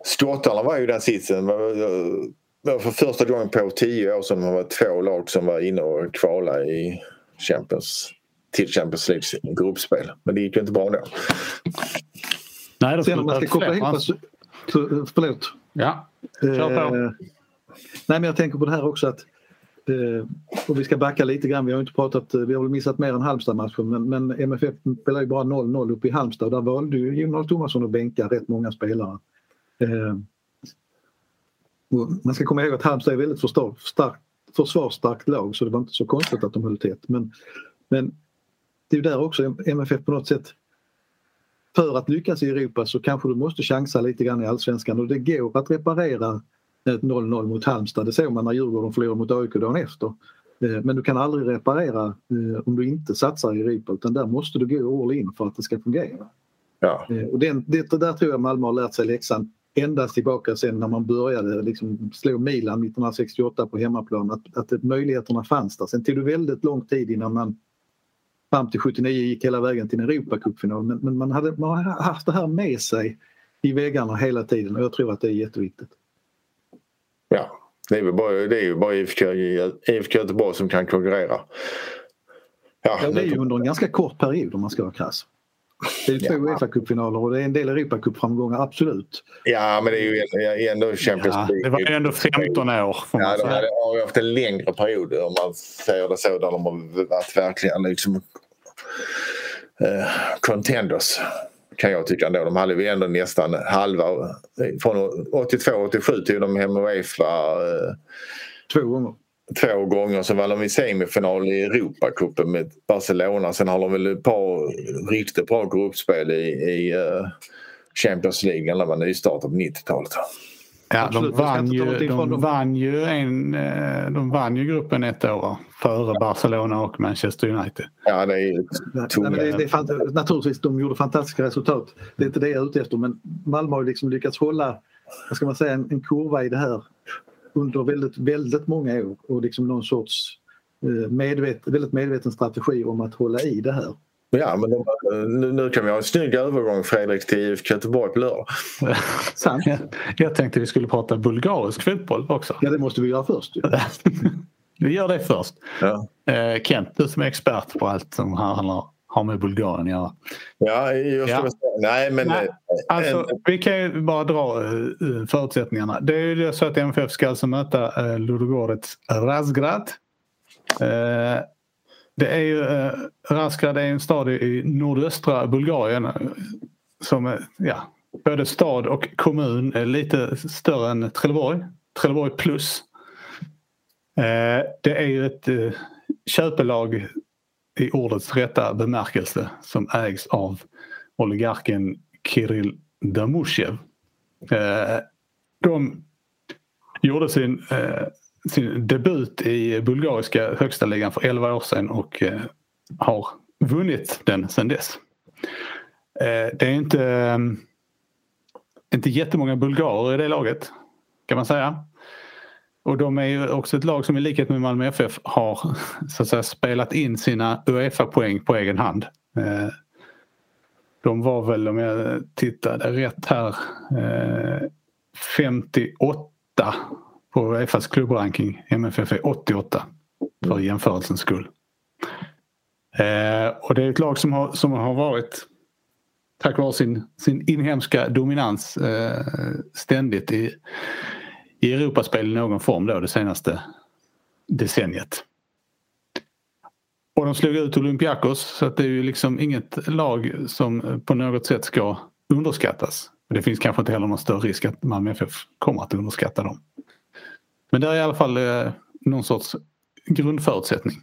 Skottarna var ju den sitsen var för första gången på tio år sedan var två lag som var inne och kvala i Champions, till Champions Leagues gruppspel. Men det gick ju inte bra då. Nej, det Sen om man ska koppla ihop... Så, förlåt. Ja, kör på. Eh, nej men jag tänker på det här också att eh, och vi ska backa lite grann, vi har inte pratat, vi har väl missat mer än Halmstad-matchen men, men MFF spelar ju bara 0-0 uppe i Halmstad och där valde ju Jonas Tomasson att bänka rätt många spelare. Eh, man ska komma ihåg att Halmstad är väldigt förstar, stark, försvarsstarkt lag så det var inte så konstigt att de höll tätt. Men, men det är där också MFF på något sätt för att lyckas i Europa så kanske du måste chansa lite grann i allsvenskan och det går att reparera ett 0-0 mot Halmstad. Det såg man när Djurgården förlorade mot AIK dagen efter. Eh, men du kan aldrig reparera eh, om du inte satsar i Europa utan där måste du gå all in för att det ska fungera. Ja. Eh, och den, det, där tror jag Malmö har lärt sig läxan endast tillbaka sen när man började liksom slå Milan 1968 på hemmaplan att, att möjligheterna fanns där. Sen tog det väldigt lång tid innan man fram till 79 gick hela vägen till en Europacupfinal men, men man, hade, man har haft det här med sig i väggarna hela tiden och jag tror att det är jätteviktigt. Ja, det är, bara, det är ju bara IFK, IFK Göteborg som kan konkurrera. Ja, ja, det är ju under en ganska kort period om man ska vara krass. Det är två ja. Uefa-cupfinaler och det är en del Europacup-framgångar, absolut. Ja, men det är ju ändå Champions League. Ja, det var ju ändå 15 år. Ja, de har ju haft en längre period om man säger det så, där de har varit verkligen liksom uh, contenders kan jag tycka ändå. De hade ju ändå nästan halva. Från 82-87 tog de hem Uefa. Uh, Två gånger två gånger. Så var de i semifinal i Europacupen med Barcelona. Sen har de väl ett par riktigt bra gruppspel i, i uh, Champions League när de var nystartat på 90-talet. Ja, de vann, ju, de, vann ju en, eh, de vann ju gruppen ett år före Barcelona och Manchester United. Ja, det är, Nej, det, det är Naturligtvis, de gjorde fantastiska resultat. Det är inte det jag är ute efter men Malmö har liksom lyckats hålla vad ska man säga, en, en kurva i det här under väldigt, väldigt många år och liksom någon sorts eh, medvet, väldigt medveten strategi om att hålla i det här. Ja, men de, nu, nu, kan vi ha en snygg övergång Fredrik till IFK Göteborg på lördag. [laughs] Sant. Jag, jag tänkte vi skulle prata bulgarisk fotboll också. Ja, det måste vi göra först. [laughs] vi gör det först. Ja. Eh, Kent, du som är expert på allt som handlar har med Bulgarien att göra. Ja, just ja. Nej, men... Nej, eh, alltså, en... Vi kan ju bara dra uh, förutsättningarna. Det är ju så att MFF ska alltså möta uh, Ludogorets Razgrad. Det är ju, Razgrad är en stad i nordöstra Bulgarien som är ja, både stad och kommun är lite större än Trelleborg. Trelleborg plus. Det är ju ett köpelag i ordets rätta bemärkelse som ägs av oligarken Kirill Damushev. Eh, de gjorde sin, eh, sin debut i bulgariska högsta ligan för 11 år sedan och eh, har vunnit den sedan dess. Det är inte, inte jättemånga bulgarer i det laget kan man säga. Och de är ju också ett lag som i likhet med Malmö FF har så att säga, spelat in sina Uefa-poäng på egen hand. Eh, de var väl, om jag tittade rätt här, 58 eh, på Uefas klubbranking. MFF är 88 för jämförelsens skull. Eh, och det är ett lag som har, som har varit tack vare sin, sin inhemska dominans ständigt i i Europaspel i någon form då det senaste decenniet. Och de slog ut Olympiakos så att det är ju liksom inget lag som på något sätt ska underskattas. Det finns kanske inte heller någon större risk att Malmö FF kommer att underskatta dem. Men det är i alla fall eh, någon sorts grundförutsättning.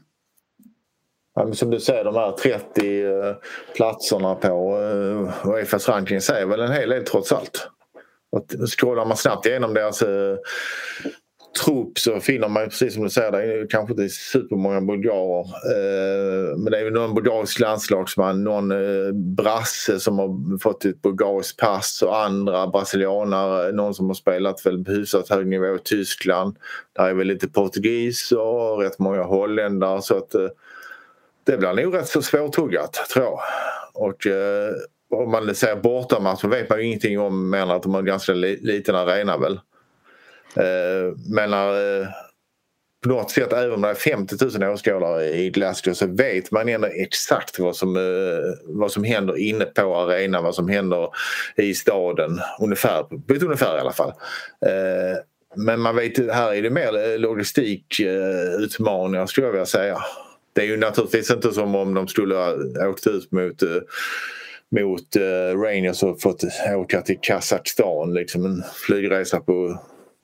Ja, som du säger, de här 30 eh, platserna på eh, Uefas ranking säger väl en hel del trots allt. Och scrollar man snabbt igenom deras eh, trupp så finner man precis som du säger, det är kanske inte supermånga bulgarer. Eh, men det är ju någon bulgarisk landslagsman, någon eh, brasse som har fått ett bulgariskt pass och andra brasilianare, någon som har spelat väl på hyfsat hög nivå i Tyskland. Där är väl lite portugis och rätt många holländare så att eh, det blir nog rätt så svårtuggat tror jag. Och eh, om man säger bortamatch så vet man ju ingenting om mer än att de har en ganska liten arena väl. Eh, men när, eh, på något sätt även om det är 50 000 åskådare i Glasgow så vet man ändå exakt vad som, eh, vad som händer inne på arenan, vad som händer i staden. Ungefär, på ett ungefär i alla fall. Eh, men man vet, här är det mer eh, logistikutmaningar eh, skulle jag vilja säga. Det är ju naturligtvis inte som om de skulle ha åkt ut mot eh, mot eh, Rangers och fått åka till Kazakstan. Liksom en flygresa på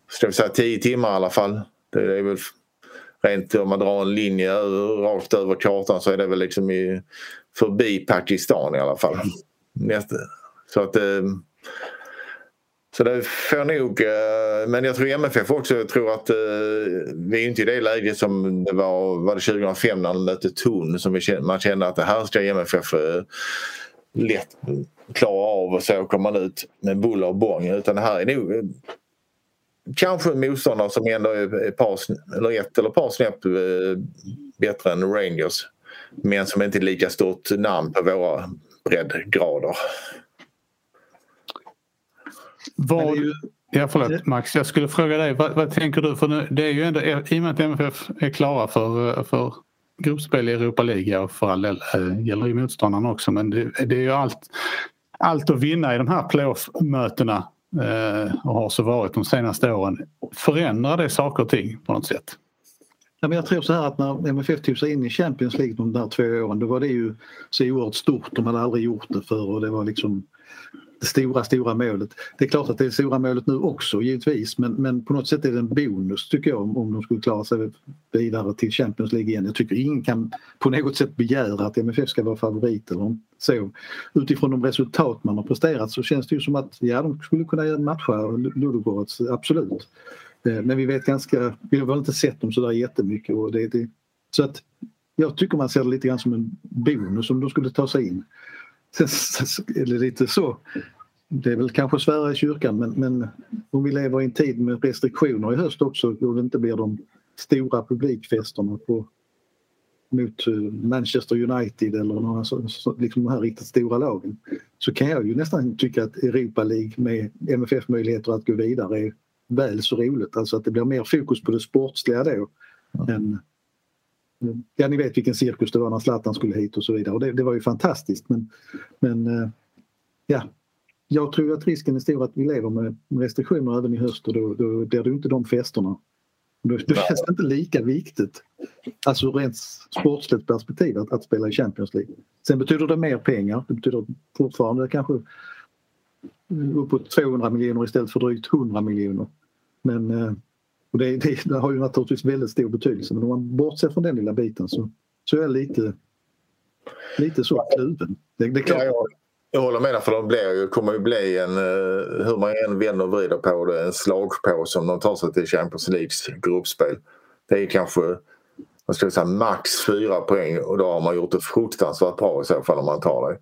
ska vi säga, tio timmar i alla fall. Det är väl rent om man drar en linje rakt över kartan så är det väl liksom i, förbi Pakistan i alla fall. Nästa. Så att eh, Så det får nog, eh, men jag tror MFF också tror att eh, vi är inte i det läget som det var, var det 2005 när de mötte Thun som vi kände, man kände att det här ska MFF lätt klara av och så kommer man ut med buller och bång utan det här är nog kanske en motståndare som ändå är par, eller ett eller ett par snäpp bättre än Rangers men som inte är lika stort namn på våra breddgrader. Vad, ja, förlåt Max, jag skulle fråga dig, vad, vad, tänker du? För nu, det är ju ändå, i och med att MFF är klara för, för gruppspel i Europa League och för all del äh, gäller ju motståndarna också men det, det, är ju allt, allt att vinna i de här playoff-mötena äh, och har så varit de senaste åren. Förändrar det saker och ting på något sätt? Ja, men jag tror så här att när MFF tog sig in i Champions League de där två åren då var det ju så oerhört stort. De hade aldrig gjort det förr och det var liksom det stora, stora målet. Det är klart att det är det stora målet nu också givetvis men, men på något sätt är det en bonus tycker jag om, om de skulle klara sig vidare till Champions League igen. Jag tycker ingen kan på något sätt begära att MFF ska vara favorit eller så. Utifrån de resultat man har presterat så känns det ju som att ja, de skulle kunna matcha Ludogorets, absolut. Eh, men vi vet ganska, vi har väl inte sett dem sådär jättemycket och det, det, så att jag tycker man ser det lite grann som en bonus om de skulle ta sig in. Sen [laughs] är det lite så, det är väl kanske svära i kyrkan men, men om vi lever i en tid med restriktioner i höst också och det inte blir de stora publikfesterna på, mot eh, Manchester United eller några så, så, liksom de här riktigt stora lagen så kan jag ju nästan tycka att Europa League med MFF-möjligheter att gå vidare är väl så roligt. Alltså att det blir mer fokus på det sportsliga då. Ja. Än, ja, ni vet vilken cirkus det var när Zlatan skulle hit och så vidare och det, det var ju fantastiskt men, men eh, ja, jag tror att risken är stor att vi lever med restriktioner även i höst och då, då blir det inte de festerna. Då känns det inte lika viktigt, alltså rent sportsligt perspektiv, att, att spela i Champions League. Sen betyder det mer pengar, det betyder fortfarande kanske uppåt 200 miljoner istället för drygt 100 miljoner. Men eh, och det, det, det, har ju naturligtvis väldigt stor betydelse men om man bortser från den lilla biten så, så är jag lite, lite så kluven. Det, det är klart. Ja, jag håller med för de blir ju, kommer ju bli en, eh, hur man än vänder och vrider på det, en slagpåse om de tar sig till Champions Leagues gruppspel. Det är kanske vad ska jag säga, max fyra poäng och då har man gjort det fruktansvärt bra i så fall om man tar det.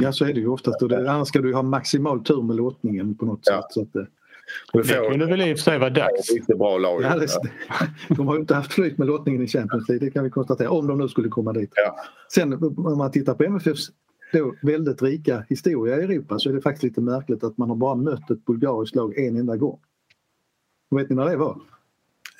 Ja så är det ju oftast och det, annars ska du ha maximal tur med lottningen på något ja. sätt. Så att, det, det kunde väl i och för sig vara dags. Riktigt bra lag. Ja, det, de har ju inte haft flyt med lottningen i Champions League, det kan vi konstatera, om de nu skulle komma dit. Ja. Sen om man tittar på MFFs då väldigt rika historia i Europa så är det faktiskt lite märkligt att man har bara mött ett bulgariskt lag en enda gång. vet ni när det var?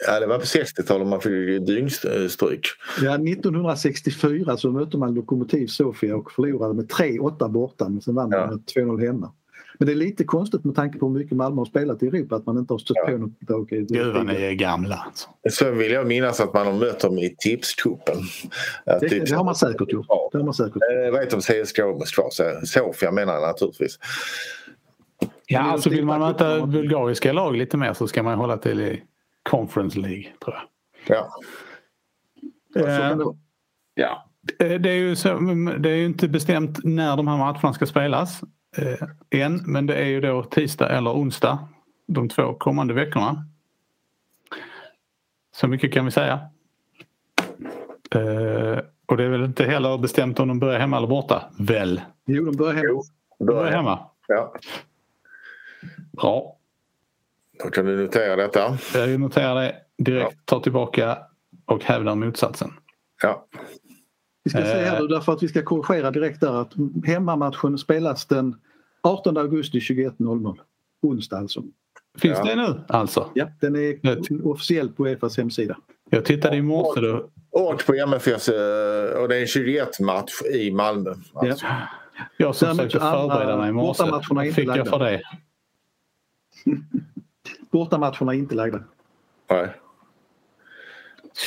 Ja, det var på 60-talet man fick dyngstryk. Ja, 1964 så mötte man Lokomotiv Sofia och förlorade med 3-8 borta men sen vann ja. man med 2-0 hemma. Men det är lite konstigt med tanke på hur mycket Malmö har spelat i Europa att man inte har stött ja. på något lag. Gud vad ni är gamla. Alltså. Så vill jag minnas att man har mött dem i tipscupen. Det, typ, det, har man säkert gjort. Det har man säkert. Jag vet om CSKA Moskva, Sofia menar jag naturligtvis. Ja, alltså vill man möta bulgariska lag lite mer så ska man hålla till i Conference League tror jag. Ja. Eh, ja. Eh, det är, ju så, det är ju inte bestämt när de här matcherna ska spelas eh, än men det är ju då tisdag eller onsdag de två kommande veckorna. Så mycket kan vi säga. Eh, och det är väl inte heller bestämt om de börjar hemma eller borta? Väl? Jo, de börjar hemma. de börjar hemma. Ja. Bra. Då kan du notera detta. Jag noterar det direkt, ja. tar tillbaka och hävdar motsatsen. Ja. Vi ska säga här därför att vi ska korrigera direkt där att hemmamatchen spelas den 18 augusti 21.00. Onsdag alltså. Finns ja. det nu alltså? Ja, den är officiell på Uefas hemsida. Jag tittade i morse då. Åk på MFFs eh, och det är en 21-match i Malmö. Alltså. Ja. Jag som försökte förbereda mig i morse. Vad fick jag för det? [laughs] Bortamatcherna är inte lagda. Nej.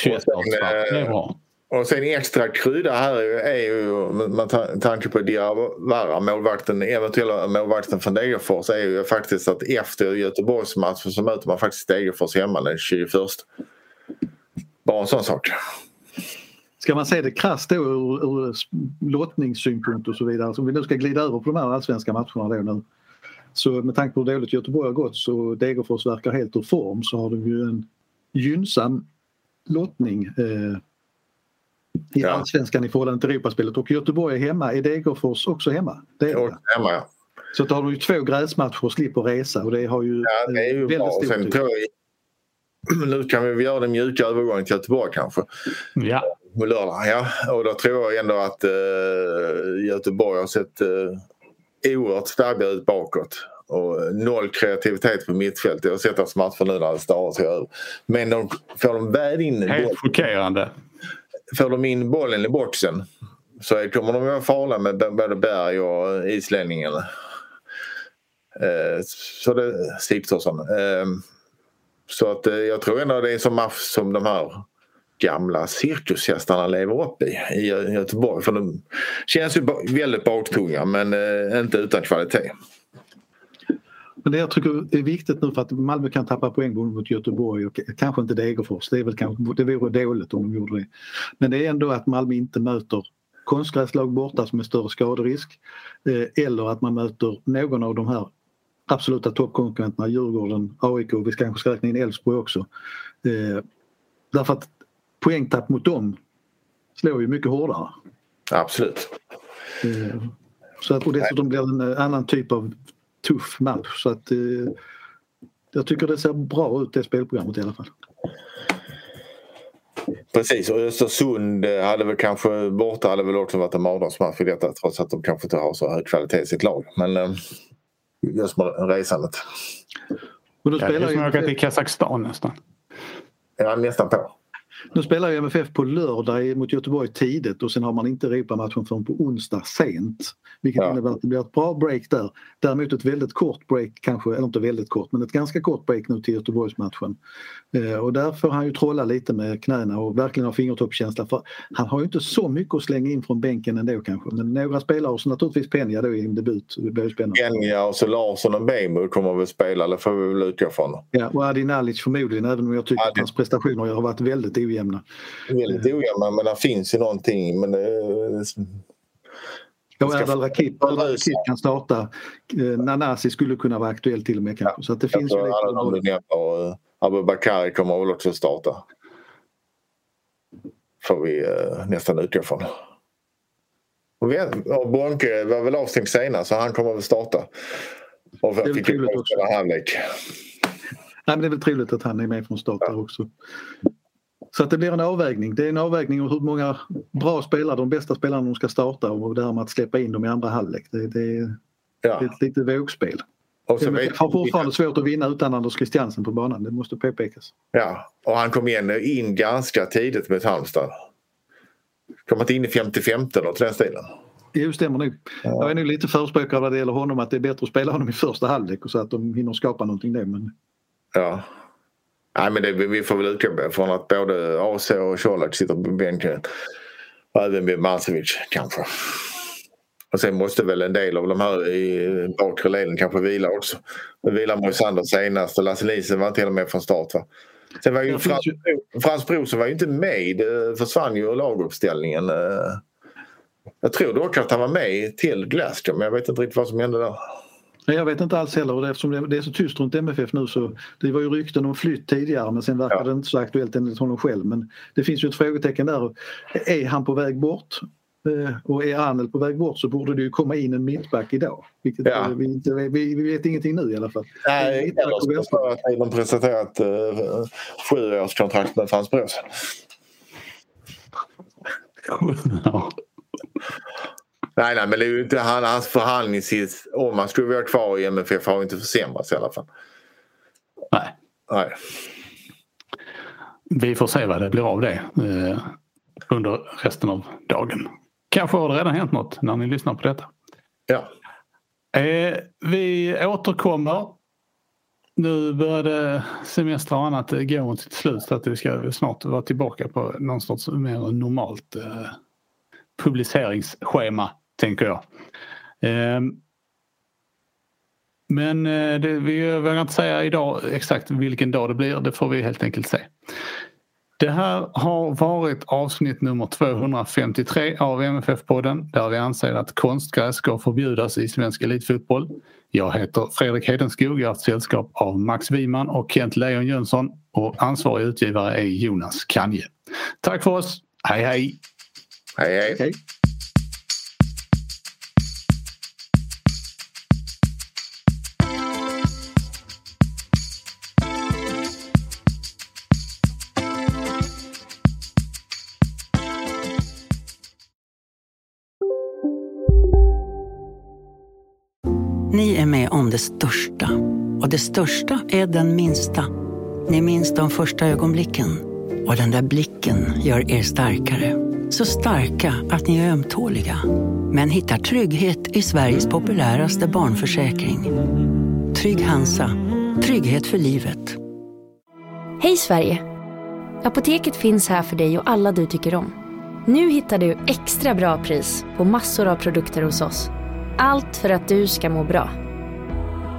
21 det är bra. Och sen extra krydda här är ju med tanke på Diawara, målvakten, eventuella målvakten från Degerfors är ju faktiskt att efter Göteborgsmatchen så möter man faktiskt Degerfors hemma den 21. Bara en sån sak. Ska man se det krasst då ur, ur lottningssynpunkt och så vidare, alltså, så vi nu ska glida över på de här allsvenska matcherna då nu. Så med tanke på hur dåligt Göteborg har gått så Degerfors verkar helt ur form så har de ju en gynnsam lottning eh, i Ja. allsvenskan i förhållande till Europaspelet och Göteborg är hemma. Är Degerfors också hemma? Det är Och det. hemma, ja. Så då har de ju två gräsmatcher och slipper resa och det har ju, Ja, det är ju eh, bra. väldigt stor Sen tyngd. tror jag, [clears throat] nu kan vi göra den mjuka övergången till Göteborg kanske. Ja, På lördag, ja. Och då tror jag ändå att eh, Göteborg har sett eh, oerhört starka ut bakåt. Och noll kreativitet på mittfältet. Jag har sett deras matcher nu när det stavar sig över. Men de, får de väl in helt chockerande får de in bollen i boxen så kommer de vara farliga med både Berg och islänningen. Eh, så det, Sigthorsson. Eh, så att eh, jag tror ändå det är en sån match som de här gamla cirkushästarna lever upp i, i Göteborg. För de känns ju väldigt baktunga men inte utan kvalitet. Men det jag tycker är viktigt nu för att Malmö kan tappa poäng mot Göteborg och kanske inte Degerfors. Det, är väl kanske, det vore dåligt om de gjorde det. Men det är ändå att Malmö inte möter konstgräslag borta som är större skaderisk. Eh, eller att man möter någon av de här absoluta toppkonkurrenterna, Djurgården, AIK, vi ska kanske räkna in Elfsborg också. Eh, därför att poängtapp mot dem slår ju mycket hårdare. Absolut. Eh, Så att, och dessutom blir det en annan typ av tuff match. Så att, eh, jag tycker det ser bra ut det spelprogrammet i alla fall. Precis och Östersund eh, hade väl kanske borta hade väl också varit en mardrömsmatch i detta trots att de kanske inte har så hög kvalitet i sitt lag. Men eh, just med resandet. Men nu Ja, det är spelar, som att åka till Kazakstan nästan. Ja, nästan på. Nu spelar ju MFF på lördag mot Göteborg tidigt och sen har man inte Europamatchen förrän på onsdag sent. Vilket Ja. innebär att det blir ett bra break där. Däremot ett väldigt kort break kanske, eller inte väldigt kort men ett ganska kort break nu till Göteborgsmatchen. Eh, och där får han ju trolla lite med knäna och verkligen ha fingertoppskänsla för han har ju inte så mycket att slänga in från bänken ändå kanske. Men några spelare och så naturligtvis Peña då i en debut. Det blir ju spännande. Enja och så Larsson och Bejmo kommer väl spela, det får vi väl utgå från. Ja, och Adi Nalic förmodligen även om jag tycker Ja, att hans prestationer har varit väldigt ojämna. Väldigt ojämna men det finns ju någonting. Men, eh, Ja, få- Rakip, Rakip kan starta. Eh, Nanasi skulle kunna vara aktuell till och med kanske. Så att det jag finns ju lite Abubakari kommer väl också starta. Får vi eh, nästan utgå från. Och, vi, och Bonke var väl avstängd senare så han kommer väl starta. Och är väl fick trevligt också. halvlek. Nej, men det är väl trevligt att han är med från start där också. Så att det blir en avvägning. Det är en avvägning av hur många bra spelare, de bästa spelarna de ska starta och det här med att släppa in dem i andra halvlek. Det, det, är- det är Ja. ett litet vågspel. Vet, har fortfarande svårt att vinna utan Anders Christiansen på banan, det måste påpekas. ja, och han kom igen in ganska tidigt med Halmstad. Kom inte in i 55 eller till den stilen. Jo, stämmer nog. Jag är nog lite förespråkare vad det gäller honom att det är bättre att spela honom i första halvlek och så att de hinner skapa någonting då. Men Ja. Nej, men det, vi får väl utgå från att både AC och Colak sitter på bänken. Och även Birmancevic kanske. Och sen måste väl en del av de här i bakre leden kanske vila också. Nu vilar Moisander senast och Lasse Nielsen var till och med från start. Va? Sen var ju Frans, ju- Frans Brorsson var ju inte med. Det försvann ju laguppställningen. Eh, Jag tror dock att han var med till Glasgow men jag vet inte riktigt vad som hände där. Jag vet inte alls heller och eftersom det är så tyst runt MFF nu så det var ju rykten om flytt tidigare men sen verkar Ja. det inte så aktuellt enligt honom själv. Men det finns ju ett frågetecken där. Är han på väg bort? Eh, Och är Arnel på väg bort så borde det ju komma in en mittback idag. Vilket Ja. eh, vi, inte, vi, vi vet ingenting nu i alla fall. Nej, Mittback eller på så vänster. har att de presenterat uh, sjuårskontrakt med Frans. Ja. [laughs] Nej, nej, men det är ju inte han, hans förhandlingssits om han skulle vara kvar i MFF har inte försämrats i alla fall. Nej, Nej. vi får se vad det blir av det eh, under resten av dagen. Kanske har det redan hänt något när ni lyssnar på detta. Ja. Eh, vi återkommer. Nu började semester och annat gå mot sitt slut så att vi ska snart vara tillbaka på någon sorts mer normalt eh, publiceringsschema tänker jag. Eh, men det, vi vågar inte säga idag exakt vilken dag det blir. Det får vi helt enkelt se. Det här har varit avsnitt nummer 253 av MFF-podden där vi anser att konstgräs ska förbjudas i svensk elitfotboll. Jag heter Fredrik Hedenskog, jag har haft sällskap av Max Wiman och Kent Leon Jönsson och ansvarig utgivare är Jonas Kanje. Tack för oss, hej hej! Hej hej! Hej. Största. Och det största är den minsta. Ni minns de första ögonblicken. Och den där blicken gör er starkare. Så starka att ni är ömtåliga. Men hittar trygghet i Sveriges populäraste barnförsäkring. Trygg Hansa. Trygghet för livet. Hej Sverige! Apoteket finns här för dig och alla du tycker om. Nu hittar du extra bra pris på massor av produkter hos oss. Allt för att du ska må bra.